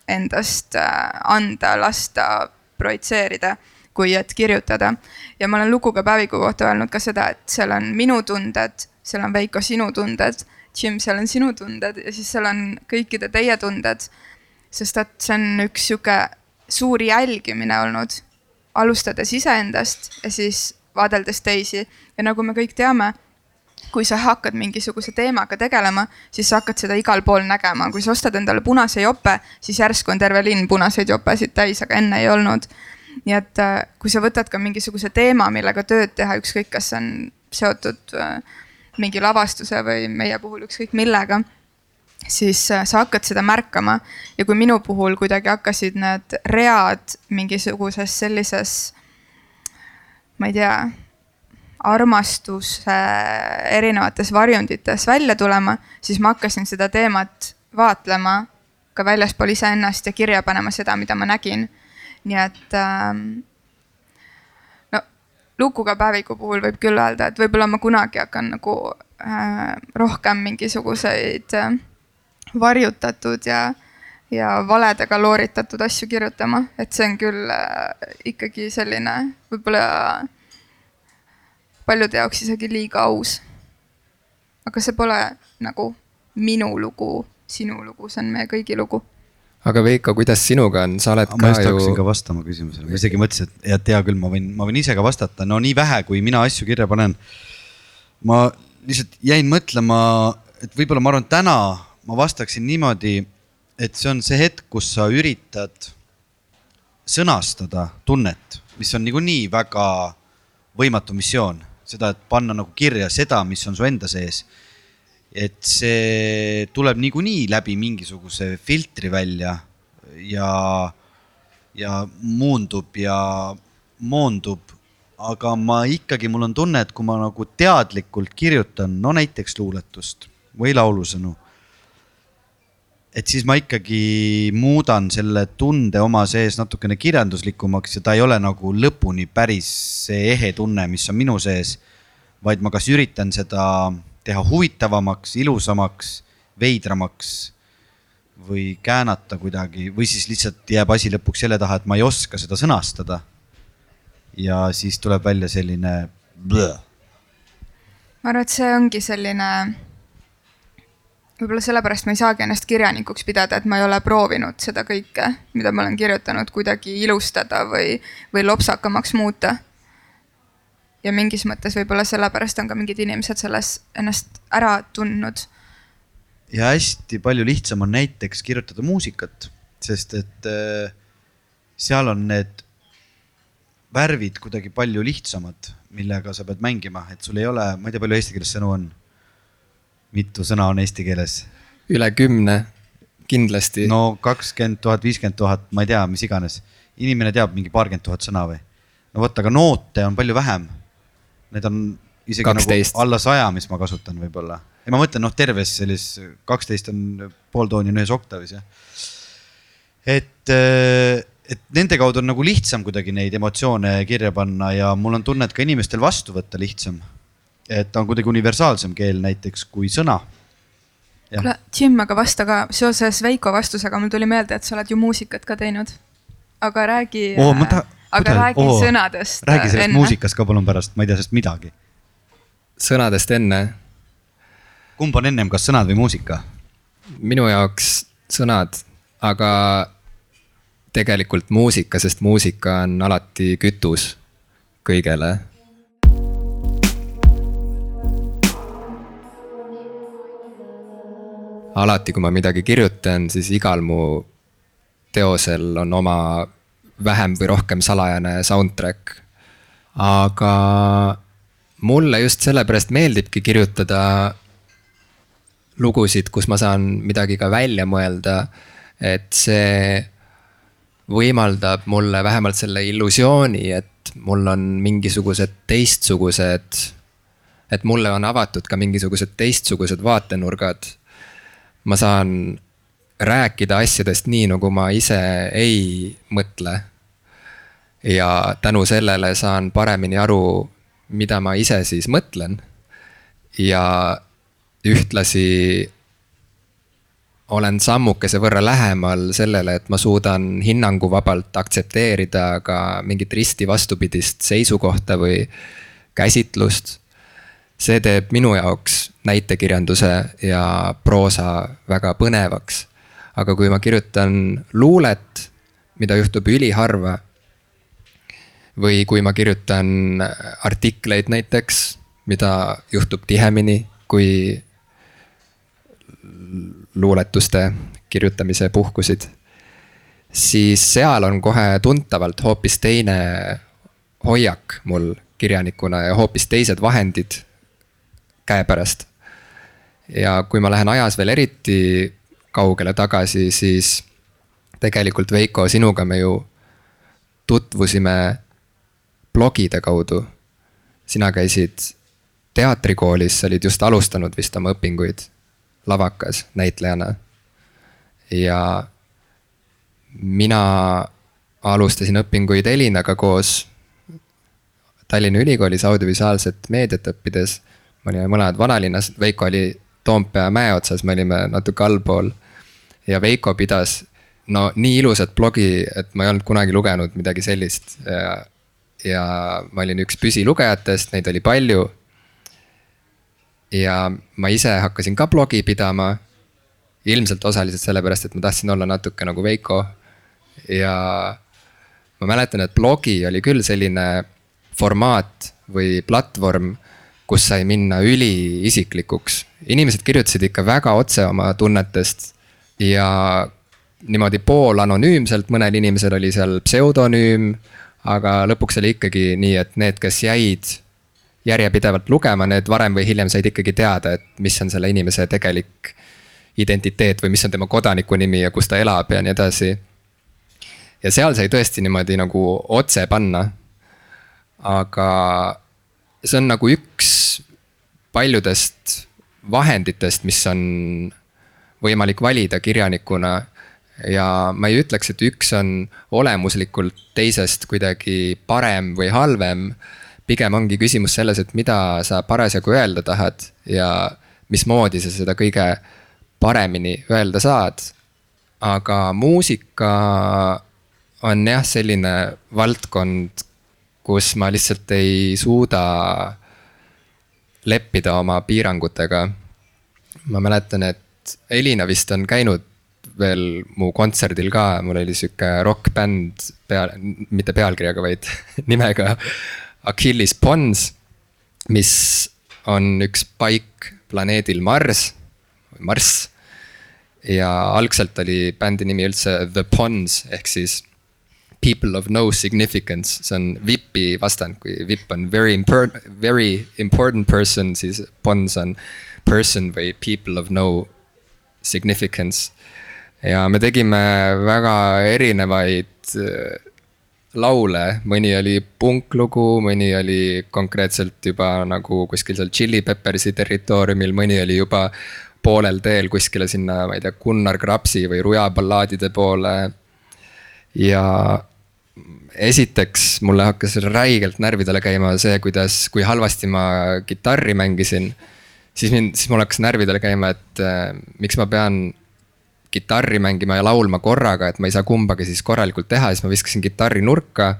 endast äh, anda, lasta, projitseerida, kui et kirjutada. ja ma olen lukuga päeviku kohta öelnud ka seda, et seal on minu tunded, seal on Veiko sinu tunded, Jim, seal on sinu tunded ja siis seal on kõikide teie tunded. sest et see on üks sihuke suur jälgimine olnud alustades iseendast ja siis vaadeldes teisi. Ja nagu me kõik teame, kui sa hakkad mingisuguse teemaga tegelema, siis sa hakkad seda igal pool nägema, kui sa ostad endale punase jope, siis järsku on terve linn punaseid jopesid täis, aga enne ei olnud. nii et äh, kui sa võtad ka mingisuguse teema, millega tööd teha, ükskõik, kas see on seotud äh, mingi lavastuse või meie puhul ükskõik millega siis äh, sa hakkad seda märkama. Ja kui minu puhul kuidagi hakkasid need read mingisuguses sellises, ma ei tea, armastuse erinevates varjundites välja tulema, siis ma hakkasin seda teemat vaatlema ka väljaspool iseennast ja kirja panema seda, mida ma nägin. nii et ähm, no lukuga päeviku puhul võib küll öelda, et võib-olla ma kunagi hakkan nagu äh, rohkem mingisuguseid äh, varjutatud ja, ja valedega looritatud asju kirjutama, et see on küll äh, ikkagi selline võib-olla paljude jaoks isegi liiga aus. aga see pole nagu minu lugu, sinu lugu, see on meie kõigi lugu aga Veiko, kuidas sinuga on, sa oled ma ka just hakkasin ju ka vastama küsimusele, ma isegi mõtlesin, et, et hea küll, ma võin, ma võin ise ka vastata, no nii vähe, kui mina asju kirja panen. ma lihtsalt jäin mõtlema, et võib-olla ma arvan, täna ma vastaksin niimoodi, et see on see hetk, kus sa üritad sõnastada tunnet, mis on niikuinii väga võimatu missioon, seda, et panna nagu kirja seda, mis on su enda sees et see tuleb niikuinii läbi mingisuguse filtri välja ja, ja muundub ja moondub. aga ma ikkagi, mul on tunne, et kui ma nagu teadlikult kirjutan, no näiteks luuletust või laulusõnu. Et siis ma ikkagi muudan selle tunde oma sees natukene kirjanduslikumaks ja ta ei ole nagu lõpuni päris see ehe tunne, mis on minu sees. vaid ma kas üritan seda teha huvitavamaks, ilusamaks, veidramaks või käänata kuidagi või siis lihtsalt jääb asi lõpuks selle taha, et ma ei oska seda sõnastada. ja siis tuleb välja selline. ma arvan, et see ongi selline, võib-olla sellepärast ma ei saagi ennast kirjanikuks pidada, et ma ei ole proovinud seda kõike, mida ma olen kirjutanud, kuidagi ilustada või, või lopsakamaks muuta. ja mingis mõttes võib-olla sellepärast on ka mingid inimesed selles ennast ära tundnud ja hästi palju lihtsam on näiteks kirjutada muusikat, sest et äh, seal on need värvid kuidagi palju lihtsamad, millega sa pead mängima, et sul ei ole, ma ei tea, palju eesti keeles sõnu on. Mitu sõna on eesti keeles? üle kümne, kindlasti. no kakskümmend tuhat, viiskümmend tuhat, ma ei tea, mis iganes. inimene teab mingi paarkümmend tuhat sõna või? no vot, aga noote on palju vähem. Need on isegi 12. nagu alla saja, mis ma kasutan võib-olla. ja ma mõtlen, noh, terves sellises kaksteist on pooltooni on ühes oktavis jah. et, et nende kaudu on nagu lihtsam kuidagi neid emotsioone kirja panna ja mul on tunne, et ka inimestel vastu võtta lihtsam. Et ta on kuidagi universaalsem keel näiteks kui sõna. Kuule, Jim, aga vasta ka seoses Veiko vastusega, mul tuli meelde, et sa oled ju muusikat ka teinud. aga räägi ma ta- aga kuidas- räägi oo, sõnadest. räägi sellest enne. muusikast ka palun pärast, ma ei tea sellest midagi. sõnadest enne, kumb on ennem, kas sõnad või muusika? minu jaoks sõnad, aga tegelikult muusika, sest muusika on alati kütus kõigele. Alati, kui ma midagi kirjutan, siis igal mu teosel on oma vähem või rohkem salajane soundtrack. aga mulle just sellepärast meeldibki kirjutada lugusid, kus ma saan midagi ka välja mõelda. et see võimaldab mulle vähemalt selle illusiooni, et mul on mingisugused teistsugused. et mulle on avatud ka mingisugused teistsugused vaatenurgad. Ma saan rääkida asjadest nii, nagu ma ise ei mõtle. ja tänu sellele saan paremini aru, mida ma ise siis mõtlen. ja ühtlasi olen sammukese võrra lähemal sellele, et ma suudan hinnanguvabalt aktsepteerida ka mingit risti vastupidist seisukohta või käsitlust. See teeb minu jaoks näitekirjanduse ja proosa väga põnevaks. aga kui ma kirjutan luulet, mida juhtub üliharva. või kui ma kirjutan artikleid näiteks, mida juhtub tihemini kui luuletuste kirjutamise puhkusid. siis seal on kohe tuntavalt hoopis teine hoiak mul kirjanikuna ja hoopis teised vahendid käepärast. ja kui ma lähen ajas veel eriti kaugele tagasi, siis tegelikult Veiko, sinuga me ju tutvusime blogide kaudu. sina käisid teatrikoolis, sa olid just alustanud vist oma õpinguid lavakas näitlejana. ja mina alustasin õpinguid Elinaga koos Tallinna Ülikoolis audiovisuaalset meediat õppides. Me olime mõlemad vanalinnas, Veiko oli Toompea mäe otsas, me olime natuke allpool. ja Veiko pidas no nii ilusat blogi, et ma ei olnud kunagi lugenud midagi sellist ja. ja ma olin üks püsilugejatest, neid oli palju. ja ma ise hakkasin ka blogi pidama. ilmselt osaliselt sellepärast, et ma tahtsin olla natuke nagu Veiko. ja ma mäletan, et blogi oli küll selline formaat või platvorm, kus sai minna üliisiklikuks. inimesed kirjutasid ikka väga otse oma tunnetest ja niimoodi poolanonüümselt, mõnel inimesel oli seal pseudonüüm. aga lõpuks oli ikkagi nii, et need, kes jäid järjepidevalt lugema, need varem või hiljem said ikkagi teada, et mis on selle inimese tegelik identiteet või mis on tema kodaniku nimi ja kus ta elab ja nii edasi. ja seal sai tõesti niimoodi nagu otse panna aga see on nagu üks paljudest vahenditest, mis on võimalik valida kirjanikuna. ja ma ei ütleks, et üks on olemuslikult teisest kuidagi parem või halvem. pigem ongi küsimus selles, et mida sa parasjagu öelda tahad ja mismoodi sa seda kõige paremini öelda saad. aga muusika on jah, selline valdkond, kus ma lihtsalt ei suuda leppida oma piirangutega. ma mäletan, et Elina vist on käinud veel mu kontserdil ka, mul oli sihuke rokkbänd peal, mitte pealkirjaga, vaid nimega Achilles Pons. mis on üks paik planeedil Mars, Marss. ja algselt oli bändi nimi üldse The Pons ehk siis people of no significance, see on VIP-i vastand, kui VIP on very important, very important person, siis pons on person või people of no significance. ja me tegime väga erinevaid äh, laule, mõni oli punklugu, mõni oli konkreetselt juba nagu kuskil seal Chili Peppersi territooriumil, mõni oli juba poolel teel kuskile sinna, ma ei tea, Gunnar Krapsi või Ruja ballaadide poole ja esiteks mulle hakkas räigelt närvidele käima see, kuidas, kui halvasti ma kitarri mängisin. siis mind, siis mul hakkas närvidele käima, et äh, miks ma pean kitarri mängima ja laulma korraga, et ma ei saa kumbagi siis korralikult teha, siis ma viskasin kitarri nurka.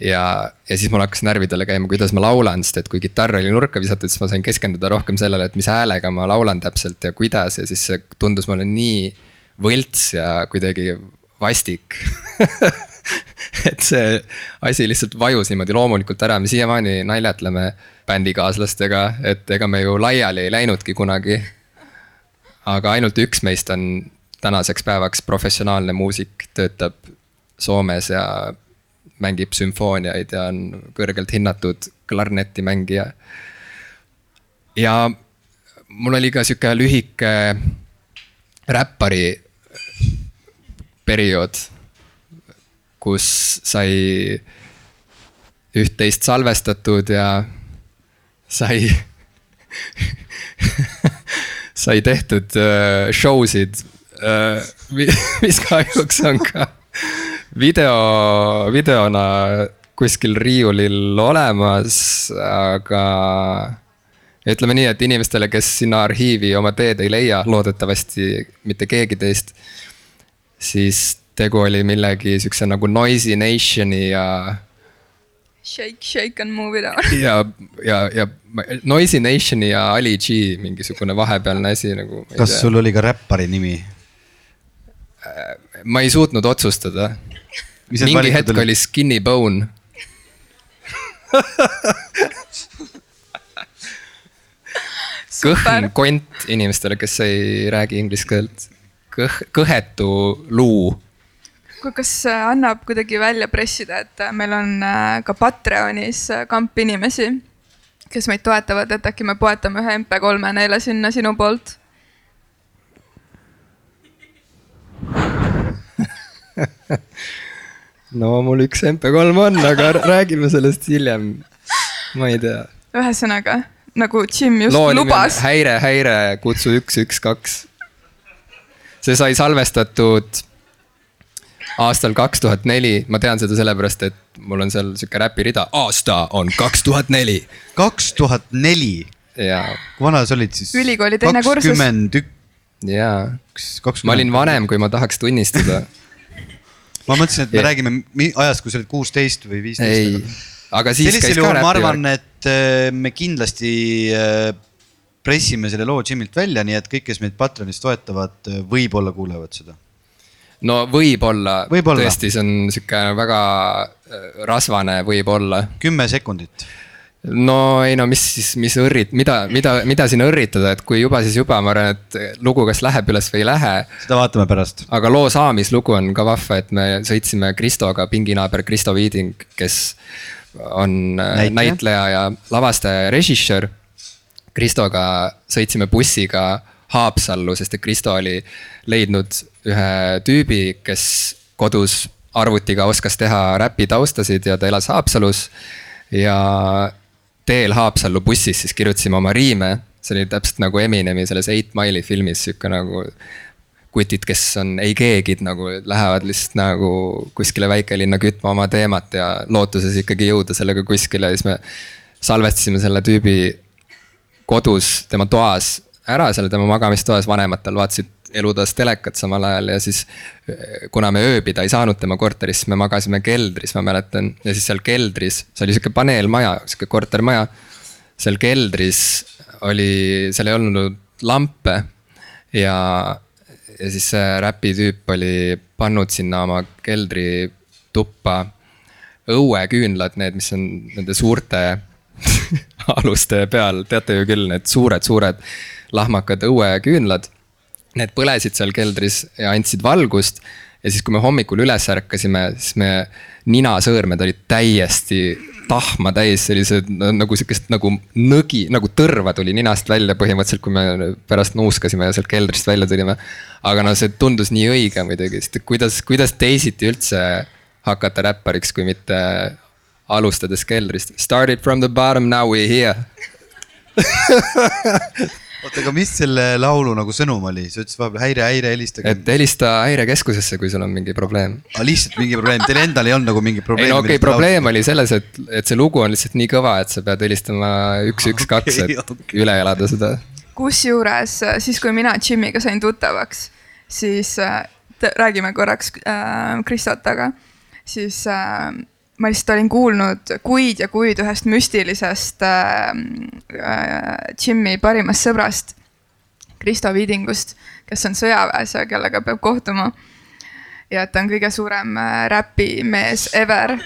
ja, ja siis mul hakkas närvidele käima, kuidas ma laulan, sest et kui kitarr oli nurka visatud, siis ma sain keskenduda rohkem sellele, et mis häälega ma laulan täpselt ja kuidas ja siis see tundus mulle nii võlts ja kuidagi vastik et see asi lihtsalt vajus niimoodi loomulikult ära, me siiamaani naljatleme bändikaaslastega, et ega me ju laiali ei läinudki kunagi. aga ainult üks meist on tänaseks päevaks professionaalne muusik, töötab Soomes ja mängib sümfooniaid ja on kõrgelt hinnatud klarnetimängija. ja mul oli ka sihuke lühike räppari periood, kus sai üht-teist salvestatud ja sai sai tehtud uh, show sid uh,, mis kahjuks on ka video, videona kuskil riiulil olemas, aga ütleme nii, et inimestele, kes sinna arhiivi oma teed ei leia, loodetavasti mitte keegi teist siis tegu oli millegi siukse nagu Noisy Nationi ja. Shake, shake and move it on. ja, ja, ja Noisy Nationi ja Ali G mingisugune vahepealne asi nagu. kas tea. sul oli ka räppari nimi? ma ei suutnud otsustada. mingi hetk oli, oli Skinny Bone kõhn kont inimestele, kes ei räägi inglise keelt kõh-, kõhetu luu. kas äh, annab kuidagi välja pressida, et äh, meil on äh, ka Patreonis kamp inimesi, kes meid toetavad, et äkki me poetame ühe MP3-e neile sinna sinu poolt no mul üks MP3 on, aga räägime sellest hiljem. ma ei tea. ühesõnaga nagu Jim just loo lubas. Häire, häire, kutsu üks, üks, kaks. See sai salvestatud aastal kaks tuhat neli, ma tean seda sellepärast, et mul on seal sihuke räpirida, aasta on kaks tuhat neli kaks tuhat neli, ja, kui vana sa olid siis? Ülikooli teine kursus. kakskümmend ük-, ja kakskümmend. ma olin. vanem, kui ma tahaks tunnistada. ma mõtlesin, et me Ja- räägime ajast, kui sa olid kuusteist või ei viisteist., aga siis käis sellisel ka juhul ma arvan, et äh, me kindlasti äh, pressime selle loo Jimilt välja, nii et kõik, kes meid Patreonis toetavad, võib-olla kuulevad seda. no võib-olla Võib-olla. tõesti, see on sihuke väga äh, rasvane, võib-olla kümme sekundit. no ei no mis siis, mis õrrit-, mida, mida, mida siin õrritada, et kui juba, siis juba, ma arvan, et lugu kas läheb üles või ei lähe. seda vaatame pärast. aga loo saamislugu on ka vahva, et me sõitsime Kristoga, pinginaaber Kristo Viiding, kes on äh, Näitleja. näitleja ja lavastaja ja režissöör. Kristoga sõitsime bussiga Haapsallu, sest et Kristo oli leidnud ühe tüübi, kes kodus arvutiga oskas teha räpi taustasid ja ta elas Haapsalus. ja teel Haapsallu bussis siis kirjutasime oma riime, see oli täpselt nagu Eminemi selles Eight Mile'i filmis sihuke nagu kutid, kes on ei keegid nagu lähevad lihtsalt nagu kuskile väikelinna kütma oma teemat ja lootuses ikkagi jõuda sellega kuskile ja siis me salvestasime selle tüübi kodus tema toas ära seal tema magamistoas, vanemad tal vaatasid elutoas telekat samal ajal ja siis eh, kuna me ööbida ei saanud tema korteris, siis me magasime keldris, ma mäletan, ja siis seal keldris, see oli sihuke paneelmaja, sihuke kortermaja. seal keldris oli, seal ei olnud lampe ja, ja siis see räpitüüp oli pannud sinna oma keldrituppa õueküünlad, need, mis on nende suurte aluste peal, teate ju küll, need suured-suured lahmakad õueküünlad. Need põlesid seal keldris ja andsid valgust ja siis, kui me hommikul üles ärkasime, siis me ninasõõrmed olid täiesti tahma täis, sellised nagu sihukest nagu nõgi, nagu tõrva tuli ninast välja põhimõtteliselt, kui me pärast nuuskasime ja sealt keldrist välja tulime. aga no see tundus nii õige muidugi, sest kuidas, kuidas teisiti üldse hakata räppariks, kui mitte alustades keldrist. Started from the bottom, now we here. oota, aga mis selle laulu nagu sõnum oli, sa ütlesid vahepeal häire, häire, helistage. et helista häirekeskusesse, kui sul on mingi probleem aga lihtsalt mingi probleem, teil endal ei olnud nagu mingi ei probleem. no okei okay,, probleem oli selles, et, et see lugu on lihtsalt nii kõva, et sa pead helistama üks, üks, kaks, et okei. üle elada seda. kusjuures äh, siis, kui mina Jimiga sain tuttavaks, siis äh, te- räägime korraks äh, Kristotaga, siis äh, ma lihtsalt olin kuulnud kuid ja kuid ühest müstilisest äh, äh, Jimmy parimast sõbrast, Kristo Viidingust, kes on sõjaväes ja kellega peab kohtuma. ja et ta on kõige suurem äh, räpimees ever.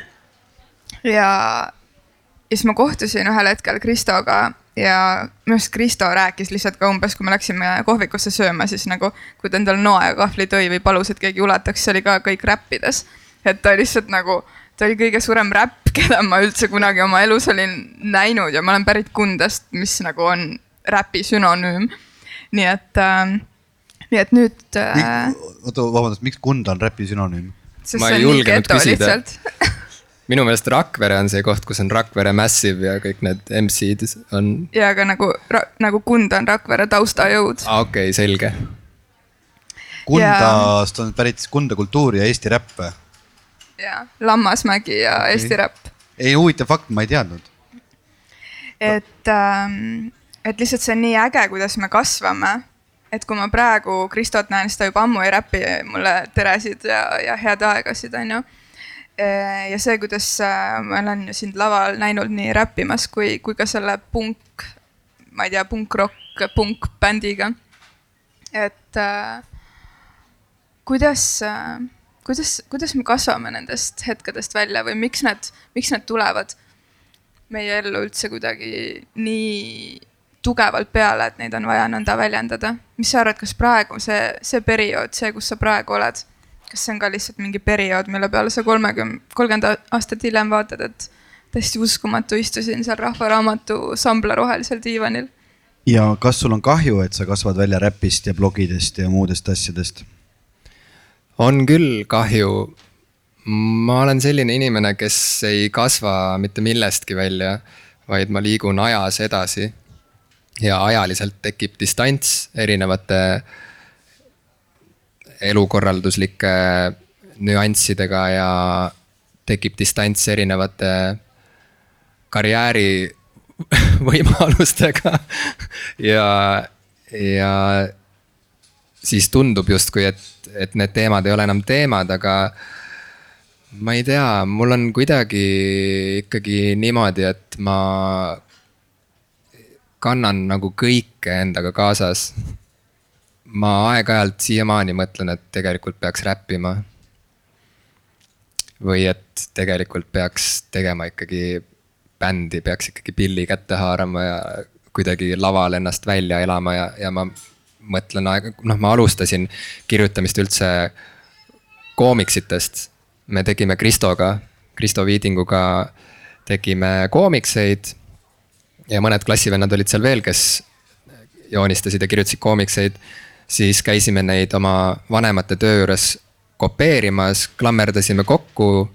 ja, ja siis ma kohtusin ühel hetkel Kristoga ja minu arust Kristo rääkis lihtsalt ka umbes, kui me läksime kohvikusse sööma, siis nagu kui ta endale noa ja kahvli tõi või palus, et keegi ulataks, see oli ka kõik räppides. et ta lihtsalt nagu, ta oli kõige suurem räpp, keda ma üldse kunagi oma elus olin näinud ja ma olen pärit Kundast, mis nagu on räpi sünonüüm. nii et äh,, nii et nüüd äh,, oota, vabandust, miks Kunda on räpi sünonüüm? Ma ei julgenud küsida. minu meelest Rakvere on see koht, kus on Rakvere Massive ja kõik need MC-d on, ja ka nagu, nagu Kund on Rakvere taustajõud. aa okei okay,, selge. Kundast on pärit Kunda kultuur ja Eesti räpp. Ja Lammasmägi ja Okei. Eesti räpp. ei, huvitav fakt, ma ei teadnud. et ähm,, et lihtsalt see on nii äge, kuidas me kasvame. et kui ma praegu Kristot näen, siis ta juba ammu ei räpi mulle teresid ja, ja head aegasid, onju. ja see, kuidas äh, ma olen ju sind laval näinud nii räppimas kui, kui ka selle punk, ma ei tea, punkrock, punkbändiga. et äh, kuidas äh,, kuidas, kuidas me kasvame nendest hetkedest välja või miks need, miks need tulevad meie ellu üldse kuidagi nii tugevalt peale, et neid on vaja nõnda väljendada. mis sa arvad, kas praegu see, see periood, see, kus sa praegu oled, kas see on ka lihtsalt mingi periood, mille peale sa kolmekümne, kolmkümmend aastat hiljem vaatad, et täiesti uskumatu, istusin seal Rahvaraamatu sambla rohelisel diivanil. ja kas sul on kahju, et sa kasvad välja räpist ja blogidest ja muudest asjadest? On küll kahju. ma olen selline inimene, kes ei kasva mitte millestki välja, vaid ma liigun ajas edasi. ja ajaliselt tekib distants erinevate elukorralduslike nüanssidega ja tekib distants erinevate karjääri võimalustega ja, ja siis tundub justkui, et, et need teemad ei ole enam teemad, aga ma ei tea, mul on kuidagi ikkagi niimoodi, et ma kannan nagu kõike endaga kaasas. ma aeg-ajalt siiamaani mõtlen, et tegelikult peaks räppima. või et tegelikult peaks tegema ikkagi bändi, peaks ikkagi pilli kätte haarama ja kuidagi laval ennast välja elama ja, ja ma mõtlen aeg, noh, ma alustasin kirjutamist üldse koomiksitest. me tegime Kristoga, Kristo Viidinguga tegime koomikseid. ja mõned klassivennad olid seal veel, kes joonistasid ja kirjutasid koomikseid. siis käisime neid oma vanemate töö juures kopeerimas, klammerdasime kokku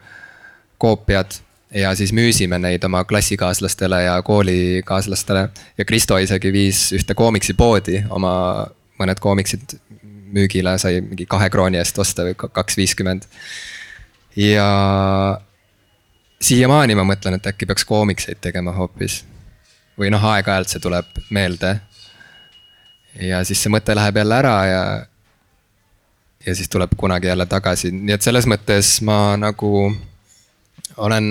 koopiad ja siis müüsime neid oma klassikaaslastele ja koolikaaslastele. ja Kristo isegi viis ühte koomiksipoodi oma mõned koomiksid müügile sai mingi kahe krooni eest osta või kaks viiskümmend. ja siiamaani ma mõtlen, et äkki peaks koomikseid tegema hoopis. või noh, aeg-ajalt see tuleb meelde. ja siis see mõte läheb jälle ära ja. ja siis tuleb kunagi jälle tagasi, nii et selles mõttes ma nagu olen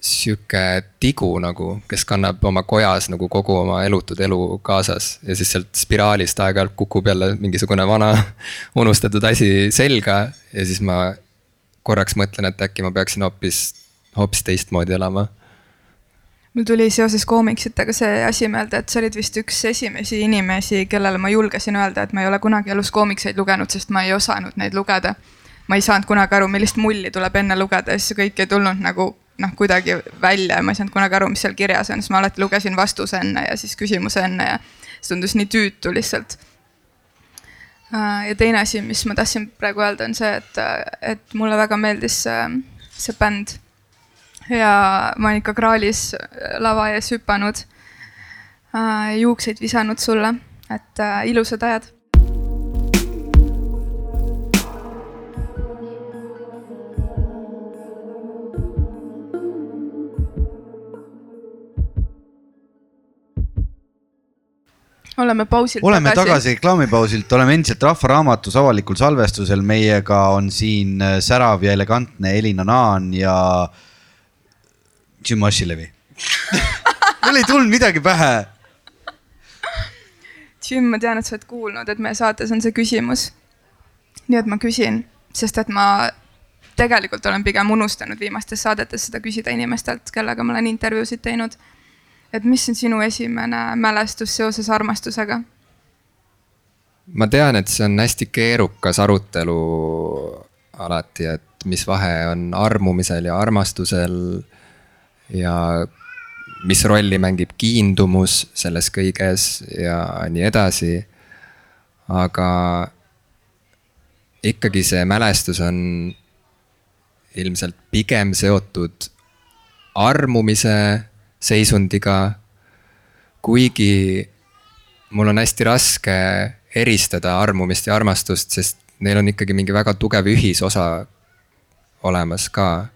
sihuke tigu nagu, kes kannab oma kojas nagu kogu oma elutud elu kaasas ja siis sealt spiraalist aeg-ajalt kukub jälle mingisugune vana unustatud asi selga ja siis ma korraks mõtlen, et äkki ma peaksin hoopis, hoopis teistmoodi elama. mul tuli seoses koomiksitega see asi meelde, et sa olid vist üks esimesi inimesi, kellele ma julgesin öelda, et ma ei ole kunagi elus koomikseid lugenud, sest ma ei osanud neid lugeda. ma ei saanud kunagi aru, millist mulli tuleb enne lugeda ja siis kõik ei tulnud nagu noh, kuidagi välja ja ma ei saanud kunagi aru, mis seal kirjas on, siis ma alati lugesin vastuse enne ja siis küsimuse enne ja see tundus nii tüütu lihtsalt. Äh, ja teine asi, mis ma tahtsin praegu öelda, on see, et, et mulle väga meeldis see, see bänd. ja ma olen ikka kraalis lava ees hüpanud, äh, juukseid visanud sulle, et äh, ilusad ajad oleme pausilt oleme tagasi, tagasi reklaamipausilt, oleme endiselt Rahvaraamatus avalikul salvestusel, meiega on siin äh, särav ja elegantne Elina Naan ja Jim Asilevi mul ei tulnud midagi pähe. Jim, ma tean, et sa oled kuulnud, et meie saates on see küsimus. nii et ma küsin, sest et ma tegelikult olen pigem unustanud viimastes saadetes seda küsida inimestelt, kellega ma olen intervjuusid teinud et mis on sinu esimene mälestus seoses armastusega? ma tean, et see on hästi keerukas arutelu alati, et mis vahe on armumisel ja armastusel. ja mis rolli mängib kiindumus selles kõiges ja nii edasi. aga ikkagi see mälestus on ilmselt pigem seotud armumise seisundiga. kuigi mul on hästi raske eristada armumist ja armastust, sest neil on ikkagi mingi väga tugev ühisosa olemas ka.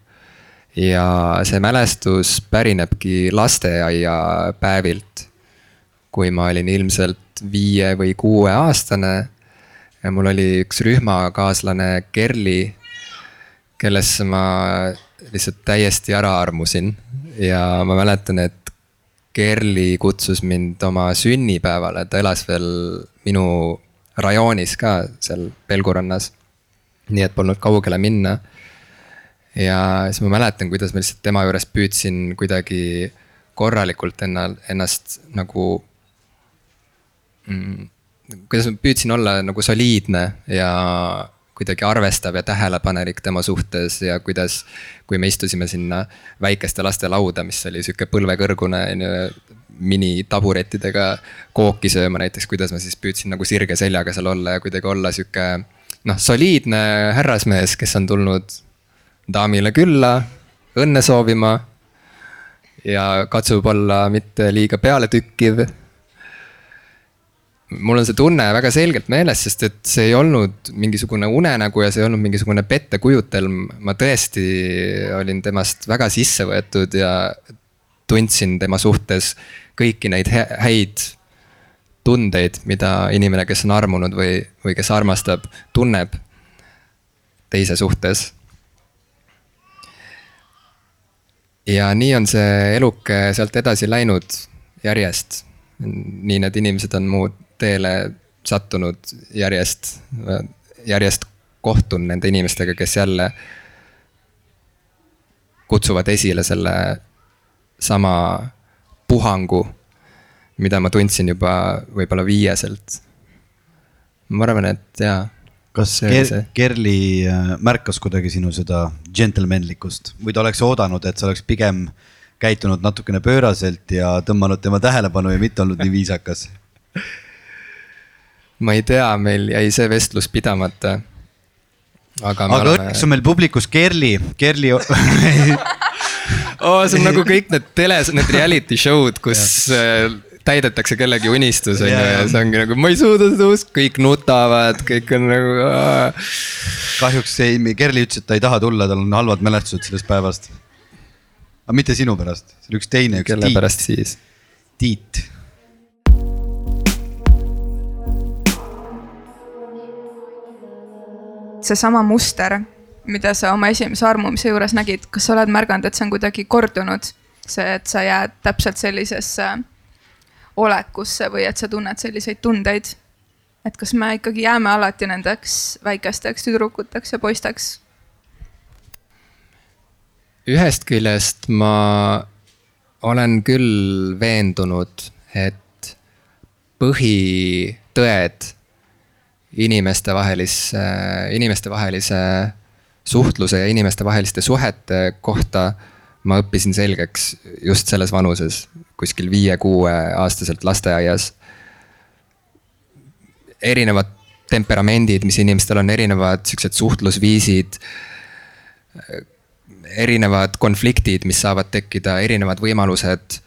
ja see mälestus pärinebki lasteaiapäevilt. kui ma olin ilmselt viie või kuueaastane ja mul oli üks rühmakaaslane Kerli, kellesse ma lihtsalt täiesti ära armusin ja ma mäletan, et Kerli kutsus mind oma sünnipäevale, ta elas veel minu rajoonis ka seal Pelgurannas. nii et polnud kaugele minna. ja siis ma mäletan, kuidas ma lihtsalt tema juures püüdsin kuidagi korralikult ennal, ennast nagu mm,. kuidas ma püüdsin olla nagu soliidne ja kuidagi arvestav ja tähelepanelik tema suhtes ja kuidas. kui me istusime sinna väikeste laste lauda, mis oli sihuke põlvekõrgune on ju minitaburettidega kooki sööma näiteks, kuidas ma siis püüdsin nagu sirge seljaga seal olla ja kuidagi olla sihuke. noh, soliidne härrasmees, kes on tulnud daamile külla, õnne soovima. ja katsub olla mitte liiga pealetükkiv. Mul on see tunne väga selgelt meeles, sest et see ei olnud mingisugune unenägu ja see ei olnud mingisugune pettekujutelm. ma tõesti olin temast väga sisse võetud ja tundsin tema suhtes kõiki neid häid tundeid, mida inimene, kes on armunud või, või kes armastab, tunneb teise suhtes ja nii on see eluke sealt edasi läinud järjest. nii need inimesed on mu teele sattunud järjest, järjest kohtun nende inimestega, kes jälle kutsuvad esile selle sama puhangu, mida ma tundsin juba võib-olla viieselt. ma arvan, et jaa kas Ger Kerli äh, märkas kuidagi sinu seda džentelmenlikkust või ta oleks oodanud, et sa oleks pigem käitunud natukene pööraselt ja tõmmanud tema tähelepanu ja mitte olnud nii viisakas? ma ei tea, meil jäi see vestlus pidamata. aga, aga oleme... õnneks on meil publikus Kerli, Kerli oh, see on nagu kõik need teles, need reality show'd, kus täidetakse kellegi unistus on ju ja see ongi nagu, ma ei suuda seda uskuda, kõik nutavad, kõik on nagu. kahjuks ei, Kerli ütles, et ta ei taha tulla, tal on halvad mälestused sellest päevast. aga mitte sinu pärast, see oli üks teine, üks kelle Tiit. pärast siis? Tiit. Seesama muster, mida sa oma esimese armumise juures nägid, kas sa oled märganud, et see on kuidagi kordunud? see, et sa jääd täpselt sellisesse olekusse või et sa tunned selliseid tundeid. et kas me ikkagi jääme alati nendeks väikesteks tüdrukuteks ja poisteks? ühest küljest ma olen küll veendunud, et põhitõed inimestevahelise, inimestevahelise suhtluse ja inimestevaheliste suhete kohta ma õppisin selgeks just selles vanuses, kuskil viie-kuue-aastaselt lasteaias. erinevad temperamendid, mis inimestel on, erinevad siuksed suhtlusviisid. erinevad konfliktid, mis saavad tekkida, erinevad võimalused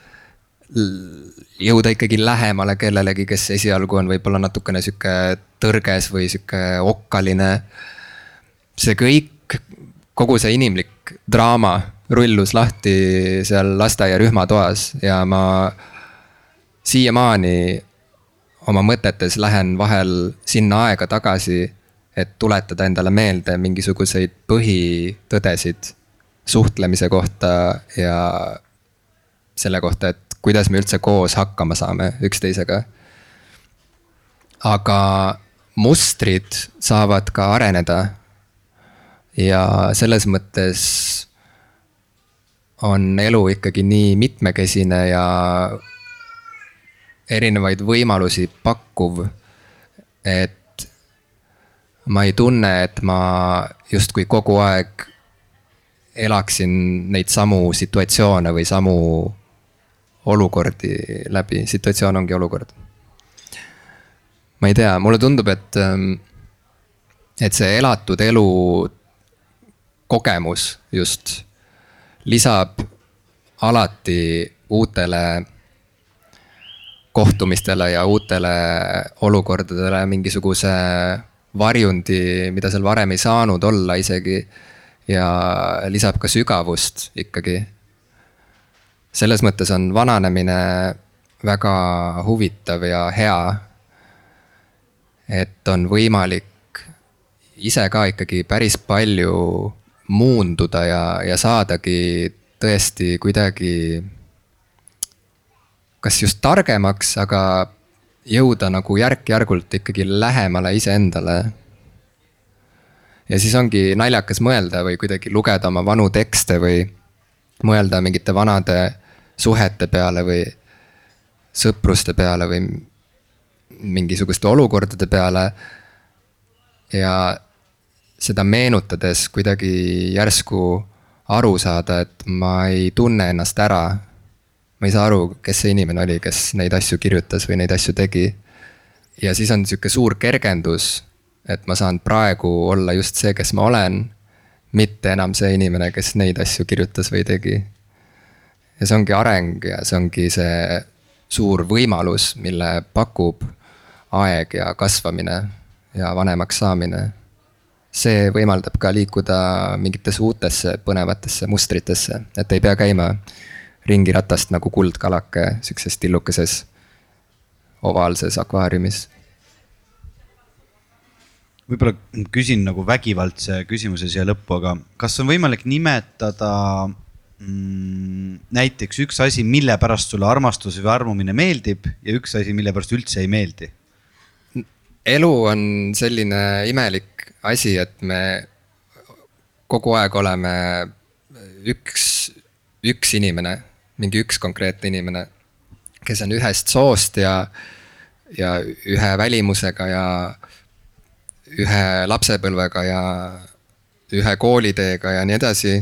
jõuda ikkagi lähemale kellelegi, kes esialgu on võib-olla natukene sihuke tõrges või sihuke okkaline. see kõik, kogu see inimlik draama rullus lahti seal lasteaia rühmatoas ja ma siiamaani oma mõtetes lähen vahel sinna aega tagasi, et tuletada endale meelde mingisuguseid põhitõdesid suhtlemise kohta ja selle kohta, et kuidas me üldse koos hakkama saame üksteisega. aga mustrid saavad ka areneda. ja selles mõttes on elu ikkagi nii mitmekesine ja erinevaid võimalusi pakkuv, et ma ei tunne, et ma justkui kogu aeg elaksin neid samu situatsioone või samu olukordi läbi, situatsioon ongi olukord. ma ei tea, mulle tundub, et, et see elatud elu kogemus just lisab alati uutele kohtumistele ja uutele olukordadele mingisuguse varjundi, mida seal varem ei saanud olla isegi. ja lisab ka sügavust ikkagi. Selles mõttes on vananemine väga huvitav ja hea. et on võimalik ise ka ikkagi päris palju muunduda ja, ja saadagi tõesti kuidagi. kas just targemaks, aga jõuda nagu järk-järgult ikkagi lähemale iseendale. ja siis ongi naljakas mõelda või kuidagi lugeda oma vanu tekste või mõelda mingite vanade suhete peale või sõpruste peale või mingisuguste olukordade peale. ja seda meenutades kuidagi järsku aru saada, et ma ei tunne ennast ära. ma ei saa aru, kes see inimene oli, kes neid asju kirjutas või neid asju tegi. ja siis on sihuke suur kergendus, et ma saan praegu olla just see, kes ma olen. mitte enam see inimene, kes neid asju kirjutas või tegi. Ja see ongi areng ja see ongi see suur võimalus, mille pakub aeg ja kasvamine ja vanemaks saamine. see võimaldab ka liikuda mingitesse uutesse põnevatesse mustritesse, et ei pea käima ringiratast nagu kuldkalake sihukeses tillukeses ovaalses akvaariumis võib-olla küsin nagu vägivaldse küsimuse siia lõppu, aga kas on võimalik nimetada mm, näiteks üks asi, mille pärast sulle armastus või armumine meeldib ja üks asi, mille pärast üldse ei meeldi? elu on selline imelik asi, et me kogu aeg oleme üks, üks inimene, mingi üks konkreetne inimene, kes on ühest soost ja, ja ühe välimusega ja ühe lapsepõlvega ja ühe kooliteega ja nii edasi,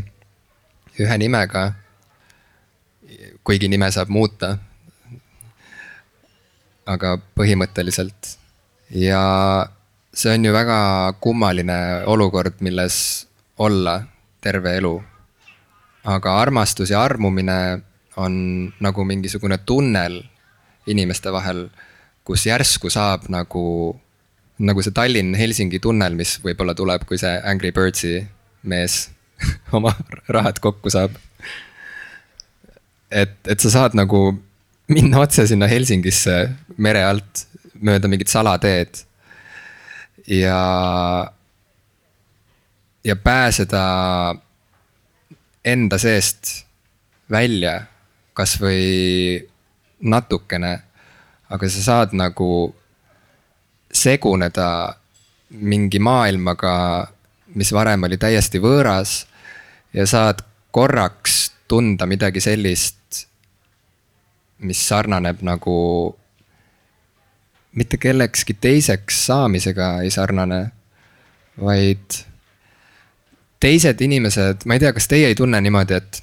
ühe nimega. kuigi nime saab muuta. aga põhimõtteliselt ja see on ju väga kummaline olukord, milles olla terve elu. aga armastus ja armumine on nagu mingisugune tunnel inimeste vahel, kus järsku saab nagu nagu see Tallinn-Helsingi tunnel, mis võib-olla tuleb, kui see Angry Birds'i mees oma rahad kokku saab. et, et sa saad nagu minna otse sinna Helsingisse mere alt mööda mingit salateed. ja, ja pääseda enda seest välja, kasvõi natukene. aga sa saad nagu seguneda mingi maailmaga, mis varem oli täiesti võõras. ja saad korraks tunda midagi sellist, mis sarnaneb nagu mitte kellekski teiseks saamisega ei sarnane, vaid teised inimesed, ma ei tea, kas teie ei tunne niimoodi, et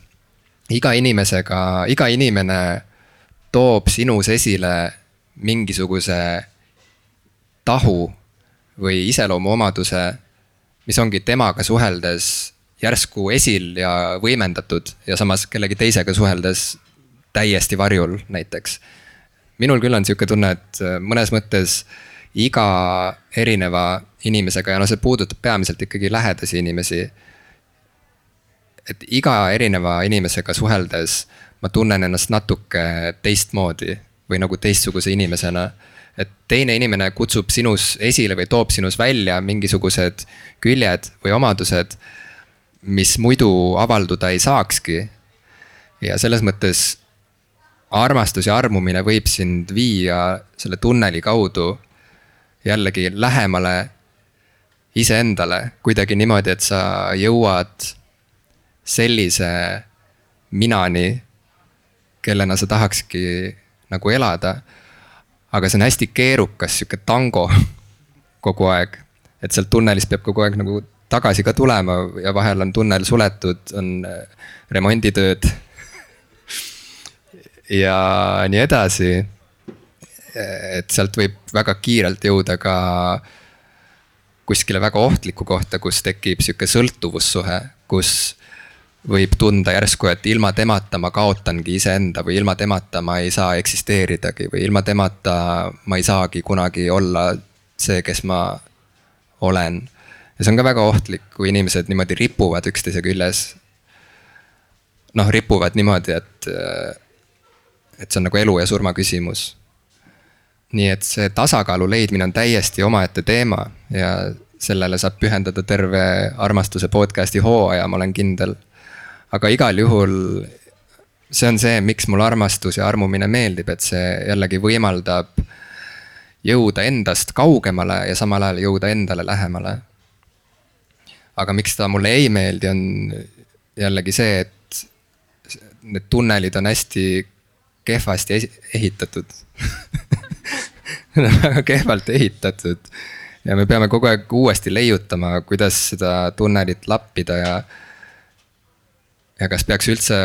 iga inimesega, iga inimene toob sinus esile mingisuguse tahu või iseloomuomaduse, mis ongi temaga suheldes järsku esil ja võimendatud ja samas kellegi teisega suheldes täiesti varjul näiteks. minul küll on sihuke tunne, et äh, mõnes mõttes iga erineva inimesega ja noh, see puudutab peamiselt ikkagi lähedasi inimesi. et iga erineva inimesega suheldes ma tunnen ennast natuke teistmoodi või nagu teistsuguse inimesena et teine inimene kutsub sinus esile või toob sinus välja mingisugused küljed või omadused, mis muidu avalduda ei saakski. ja selles mõttes armastus ja armumine võib sind viia selle tunneli kaudu jällegi lähemale iseendale kuidagi niimoodi, et sa jõuad sellise minani, kellena sa tahakski nagu elada aga see on hästi keerukas sihuke tango kogu aeg. et sealt tunnelist peab kogu aeg nagu tagasi ka tulema ja vahel on tunnel suletud, on äh, remonditööd. ja nii edasi. et sealt võib väga kiirelt jõuda ka kuskile väga ohtlikku kohta, kus tekib sihuke sõltuvussuhe, kus võib tunda järsku, et ilma temata ma kaotangi iseenda või ilma temata ma ei saa eksisteeridagi või ilma temata ma ei saagi kunagi olla see, kes ma olen. ja see on ka väga ohtlik, kui inimesed niimoodi ripuvad üksteise küljes. noh, ripuvad niimoodi, et, et see on nagu elu ja surma küsimus. nii et see tasakaalu leidmine on täiesti omaette teema ja sellele saab pühendada terve armastuse podcast'i hooaja, ma olen kindel aga igal juhul see on see, miks mulle armastus ja armumine meeldib, et see jällegi võimaldab jõuda endast kaugemale ja samal ajal jõuda endale lähemale. aga miks ta mulle ei meeldi, on jällegi see, et need tunnelid on hästi kehvasti ehitatud Need on väga kehvalt ehitatud ja me peame kogu aeg uuesti leiutama, kuidas seda tunnelit lappida ja ja kas peaks üldse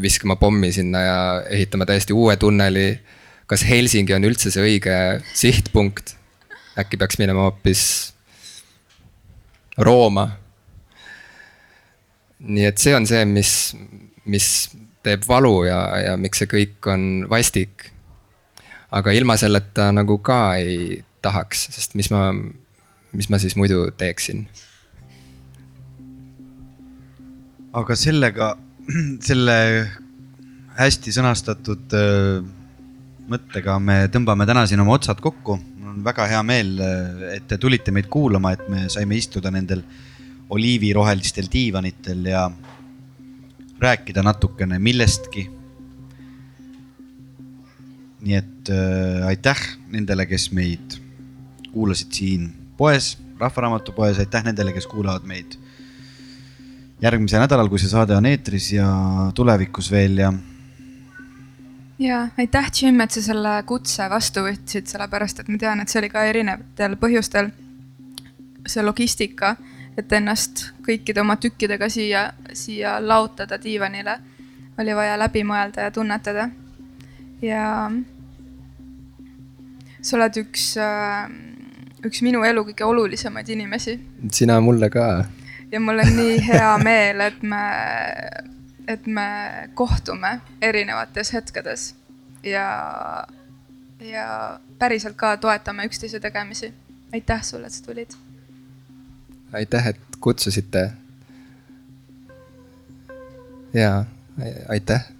viskama pommi sinna ja ehitama täiesti uue tunneli. kas Helsingi on üldse see õige sihtpunkt? äkki peaks minema hoopis Rooma? nii et see on see, mis, mis teeb valu ja, ja miks see kõik on vastik. aga ilma selleta nagu ka ei tahaks, sest mis ma, mis ma siis muidu teeksin aga sellega, selle hästi sõnastatud öö, mõttega me tõmbame täna siin oma otsad kokku. mul on väga hea meel, et te tulite meid kuulama, et me saime istuda nendel oliivirohelistel diivanitel ja rääkida natukene millestki. nii et äh, aitäh nendele, kes meid kuulasid siin poes, Rahvaraamatu poes, aitäh nendele, kes kuulavad meid järgmisel nädalal, kui see saade on eetris ja tulevikus veel ja. ja aitäh, Jim, et sa selle kutse vastu võtsid, sellepärast et ma tean, et see oli ka erinevatel põhjustel. see logistika, et ennast kõikide oma tükkidega siia, siia laotada diivanile, oli vaja läbi mõelda ja tunnetada. ja sa oled üks, üks minu elu kõige olulisemaid inimesi. sina mulle ka ja mul on nii hea meel, et me, et me kohtume erinevates hetkedes ja, ja päriselt ka toetame üksteise tegemisi. aitäh sulle, et sa tulid. aitäh, et kutsusite. ja aitäh